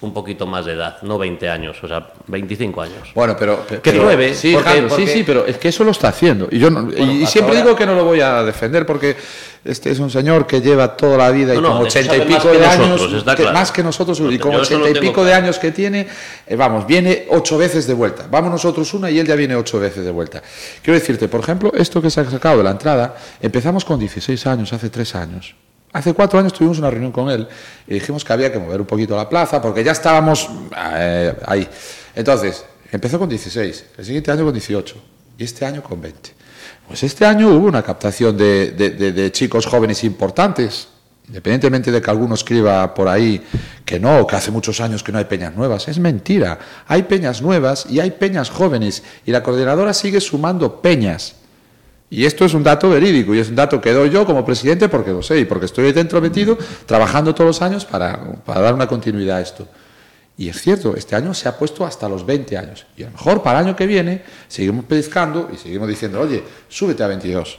un poquito más de edad, no 20 años, o sea, 25 años. Bueno, pero Que pruebe, sí, porque- Jano, porque- sí, sí, pero es que eso lo está haciendo. Y yo no- y- siempre ahora- digo que no lo voy a defender porque este es un señor que lleva toda la vida y No, no, con eso 80 y pico de nosotros, años, está que- claro. más que nosotros y con Yo eso lo 80 y pico de años que tiene, eh, vamos, viene ocho veces de vuelta. Vamos nosotros una y él ya viene ocho veces de vuelta. Quiero decirte, por ejemplo, esto que se ha sacado de la entrada, empezamos con 16 años, hace tres años. Hace cuatro años tuvimos una reunión con él y dijimos que había que mover un poquito la plaza porque ya estábamos eh, ahí. Entonces, empezó con 16, el siguiente año con 18 y este año con 20. Pues este año hubo una captación de, de- chicos jóvenes importantes, independientemente de que alguno escriba por ahí que no, que hace muchos años que no hay peñas nuevas. Es mentira. Hay peñas nuevas y hay peñas jóvenes y la coordinadora sigue sumando peñas. Y esto es un dato verídico y es un dato que doy yo como presidente porque lo sé y porque estoy dentro metido trabajando todos los años para, para dar una continuidad a esto. Y es cierto, este año se ha puesto hasta los 20 años. Y a lo mejor para el año que viene seguimos pellizcando y seguimos diciendo, oye, súbete a 22.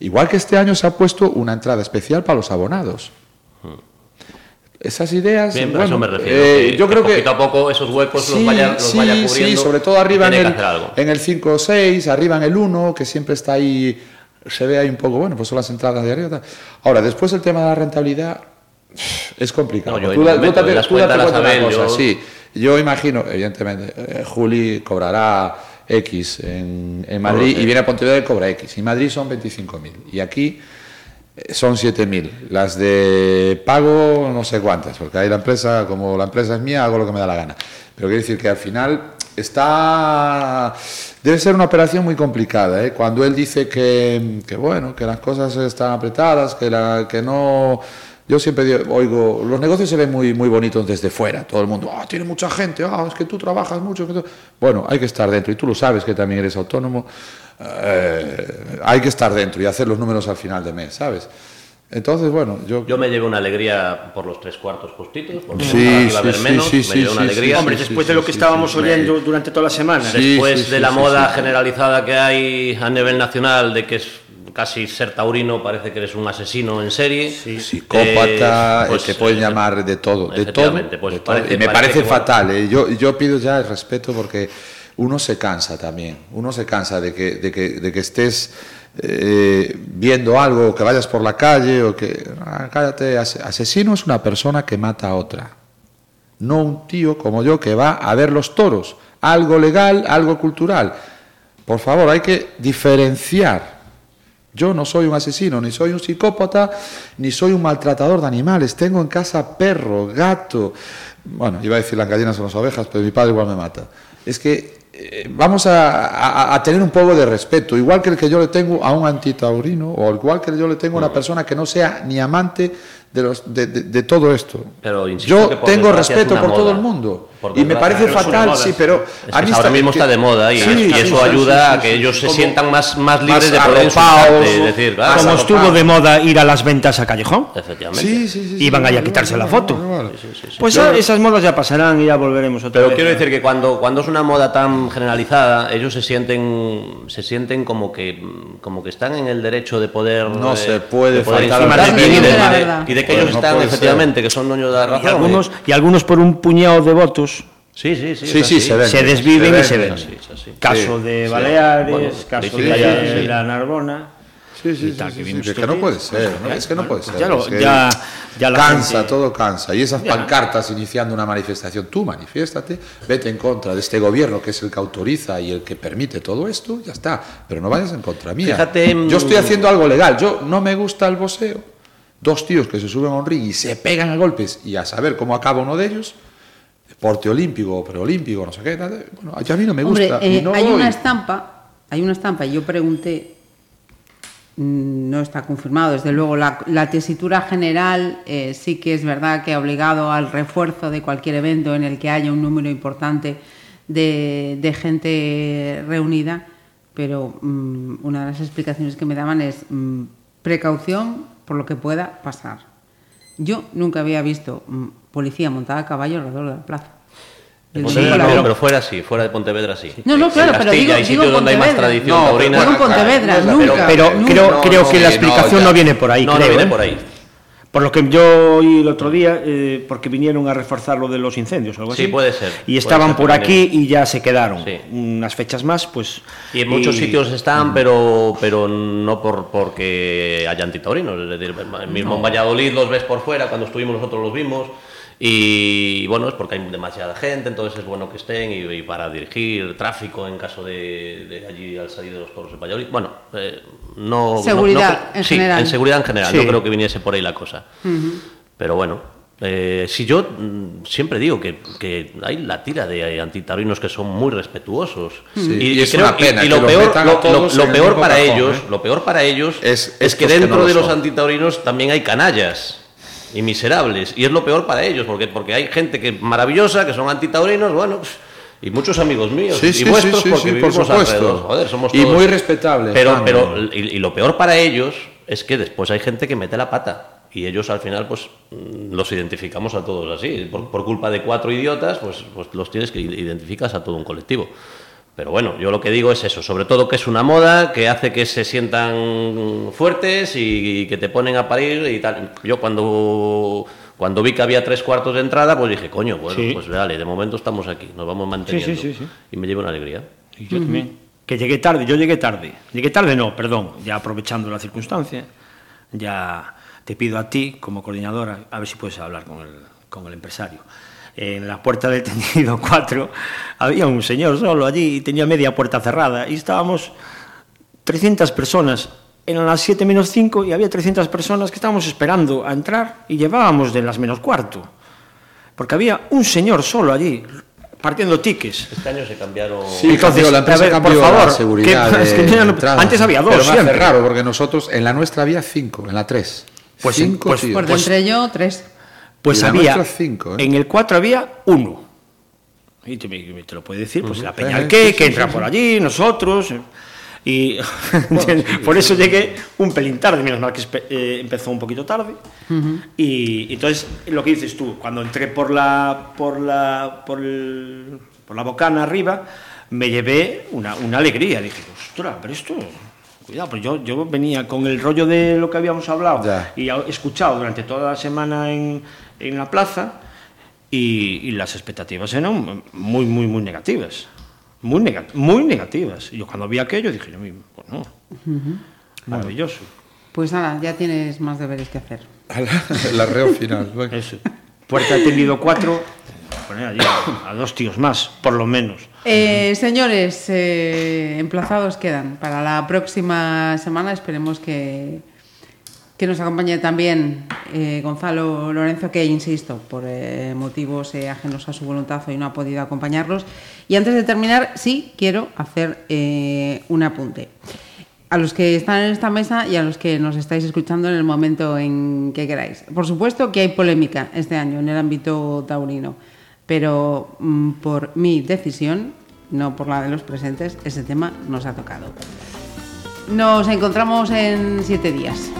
Igual que este año se ha puesto una entrada especial para los abonados. Esas ideas. Bien, a eso me refiero. eh, que- yo creo que poquito a poco esos huecos los vaya, los sí, vaya sí, cubriendo. sobre todo arriba en el, en el 5 o 6, arriba en el 1, que siempre está ahí, se ve ahí un poco, bueno, pues son las entradas de arriba. tal. Ahora, después el tema de la rentabilidad, Es complicado. No, yo- tú, tú tú date cuenta de una cosa, yo- sí. Yo imagino, evidentemente, eh, Juli cobrará X en, en Madrid y viene a Pontevedra y cobra X. Y Madrid son 25.000 y aquí son 7.000. Las de pago no sé cuántas, porque ahí la empresa, como la empresa es mía, hago lo que me da la gana. Pero quiero decir que al final está... Debe ser una operación muy complicada, ¿eh? Cuando él dice que, que, bueno, que las cosas están apretadas, que, la, que no... Yo siempre digo- oigo, los negocios se ven muy, muy bonitos desde fuera, todo el mundo, ah, tiene mucha gente, ah, es que tú trabajas mucho. que tú-". Bueno, hay que estar dentro, y tú lo sabes que también eres autónomo, eh, hay que estar dentro y hacer los números al final de mes, ¿sabes? Entonces, bueno, yo... Yo me llevé una alegría por los tres cuartos justitos, porque Sí, sí, haber sí, menos, sí, me sí, llevé una sí, alegría. sí, Hombre, sí, después sí, de lo que sí, estábamos sí, oyendo durante toda la semana. Sí. Después sí, de la sí, moda sí. generalizada que hay a nivel nacional de que es casi ser taurino parece que eres un asesino en serie. psicópata, Eh, pues, te pueden eh, llamar de todo, de todo. pues de todo. parece- y me parece parece, que, bueno. fatal. ¿eh? Yo, yo pido ya el respeto porque uno se cansa también. Uno se cansa de que, de que, de que estés eh, viendo algo, que vayas por la calle o que. ah, cállate, ase- asesino es una persona que mata a otra. No un tío como yo que va a ver los toros. Algo legal, algo cultural. Por favor, hay que diferenciar. Yo no soy un asesino, ni soy un psicópata, ni soy un maltratador de animales. Tengo en casa perro, gato. Bueno, iba a decir las gallinas o las ovejas, pero mi padre igual me mata. Es que eh, vamos a, a- a tener un poco de respeto, igual que el que yo le tengo a un antitaurino, o igual que yo le tengo a una persona que no sea ni amante de, los, de, de- de todo esto. Pero yo tengo respeto por todo el mundo. Y me parece pero fatal, moda. sí, pero Es que ahora mismo está de moda y, Sí, y sí, eso sí, ayuda sí, a que sí, ellos se sientan más, más libres más de poder decir, claro, Como estuvo de moda ir a las ventas a Callejón, efectivamente. Sí, sí, sí. sí, iban ahí a quitarse la foto. Pues esas modas ya pasarán y ya volveremos otra Pero vez. quiero decir que cuando, cuando es una moda tan generalizada, ellos se sienten, se sienten como que como que están en el derecho de poder No de- se puede poder faltar y de- respeto. y de- La verdad. y de que Pues ellos están efectivamente que son dueños de la razón. algunos, y algunos por un puñado de votos Sí, sí, sí. Se ven. se desviven se y se ven. es. Caso de. Baleares, Bueno, caso de, la, Narbona. Sí, sí, tal, que que, no puede ser, ¿no? Es que no puede ser. ya lo- es que ya- ya la cansa, gente- todo cansa. Y esas pancartas iniciando una manifestación, tú manifiéstate, vete en contra de este gobierno que es el que autoriza y el que permite todo esto, ya está. Pero no vayas en contra mía. Fíjate, Yo estoy haciendo algo legal. Yo no me gusta el boxeo. Dos tíos que se suben a un ring y se pegan a golpes y a saber cómo acaba uno de ellos. Deporte olímpico, preolímpico, no sé qué. tal, Bueno, a mí no me Hombre, gusta. eh, no hay voy. una estampa, hay una estampa, y yo pregunté, mm, no está confirmado, desde luego, la, la tesitura general eh, sí que es verdad que ha obligado al refuerzo de cualquier evento en el que haya un número importante de, de gente reunida, pero mm, una de las explicaciones que me daban es mm, precaución por lo que pueda pasar. Yo nunca había visto mm, policía montada a caballo alrededor de la plaza. En Pontevedra no, pero fuera sí, fuera de Pontevedra sí. No, no, En claro, pero Castilla digo- hay digo sitios donde hay más tradición No, taurina. En Pontevedra, no nunca. Pero nunca. creo, no, creo no, que la sí, explicación no, no, viene por ahí. No, no creo, viene ¿eh? por ahí. Por lo que yo oí el otro día, eh, porque vinieron a reforzar lo de los incendios o algo Sí, así. puede ser, Y estaban ser por aquí y ya se quedaron. Sí. Unas fechas más, pues. Y en muchos sitios están, pero, pero no por porque haya antitaurinos. Es decir, mismo en Valladolid los ves por fuera, cuando estuvimos nosotros los vimos. Y bueno, es porque hay demasiada gente, entonces es bueno que estén y, y para dirigir tráfico en caso de, de allí al salir de los toros de Valladolid. Bueno, eh, no. Seguridad, no- en sí, general. en seguridad en general, Sí. no creo que viniese por ahí la cosa. Pero bueno, eh, si yo mm, siempre digo que, que hay la tira de antitaurinos que son muy respetuosos. Sí, y es una pena y que lo peor, lo- peor para cajón, ellos, ¿eh? lo peor para ellos Es es, que dentro no lo de los antitaurinos también hay canallas y miserables. Y es lo peor para ellos, porque, porque hay gente que maravillosa, que son antitaurinos, bueno, pff, y muchos amigos míos, Sí, y sí, vuestros, sí, porque por vivimos supuesto. alrededor. Joder, somos Y todos- muy respetables, Pero, pero y, y lo peor para ellos es que después hay gente que mete la pata. Y ellos al final, pues, mm, los identificamos a todos así. Por, por culpa de cuatro idiotas, pues, pues los tienes que identificas a todo un colectivo. Pero bueno, yo lo que digo es eso, sobre todo que es una moda que hace que se sientan fuertes y, y que te ponen a parir y tal. Yo cuando, cuando vi que había tres cuartos de entrada, pues dije, coño, bueno, Sí. pues vale, de momento estamos aquí, nos vamos manteniendo. sí, sí. Y me llevo una alegría. Y yo también. Que llegué tarde, yo llegué tarde. Llegué tarde no, perdón, ya aprovechando la circunstancia. Ya te pido a ti, como coordinadora, a ver si puedes hablar con el, con el empresario. En la puerta del tendido 4 había un señor solo allí y tenía media puerta cerrada y estábamos 300 personas. Eran las 7 menos 5 y había 300 personas que estábamos esperando a entrar y llevábamos de las menos cuarto. Porque había un señor solo allí, partiendo tickets. Este año se cambiaron. Sí, Entonces, cambió, la empresa a ver, cambió por favor, la seguridad. ¿qué- es que de no- entrada. antes había dos, Pero me hace siempre. raro porque nosotros en la nuestra había cinco, en la tres. Pues, cinco pues, tíos. Por Pues- entre yo, tres. Pues había. cinco, ¿eh? En el 4 había uno. Y te, te lo puede decir, pues la Eh, Peñalqué, sí, que sí, entra sí, por sí. allí, nosotros. eh, Y por eso llegué un pelín tarde, menos mal que eh, empezó un poquito tarde. Y y entonces, lo que dices tú, cuando entré por la, por la, por el- por la bocana arriba, me llevé una, una alegría. Dije, ostras, pero esto. Cuidado, pues yo, yo venía con el rollo de lo que habíamos hablado Ya. y escuchado durante toda la semana en, en la plaza y, y las expectativas eran muy, muy, muy negativas. Muy, nega- muy negativas. Y yo cuando vi aquello dije, yo mismo, pues no. Maravilloso. Pues nada, ya tienes más deberes que hacer. El arreo final. bueno. Eso. Puerta de tendido 4, poner allí a, a dos tíos más, por lo menos. Eh, señores, eh, emplazados quedan para la próxima semana. Esperemos que, que nos acompañe también eh, Gonzalo Lorenzo, que insisto, por eh, motivos eh, ajenos a su voluntad hoy no ha podido acompañarnos. Y antes de terminar, sí quiero hacer un apunte. A los que están en esta mesa y a los que nos estáis escuchando en el momento en que queráis. Por supuesto que hay polémica este año en el ámbito taurino, pero mm, por mi decisión, no por la de los presentes, ese tema nos ha tocado. Nos encontramos en siete días.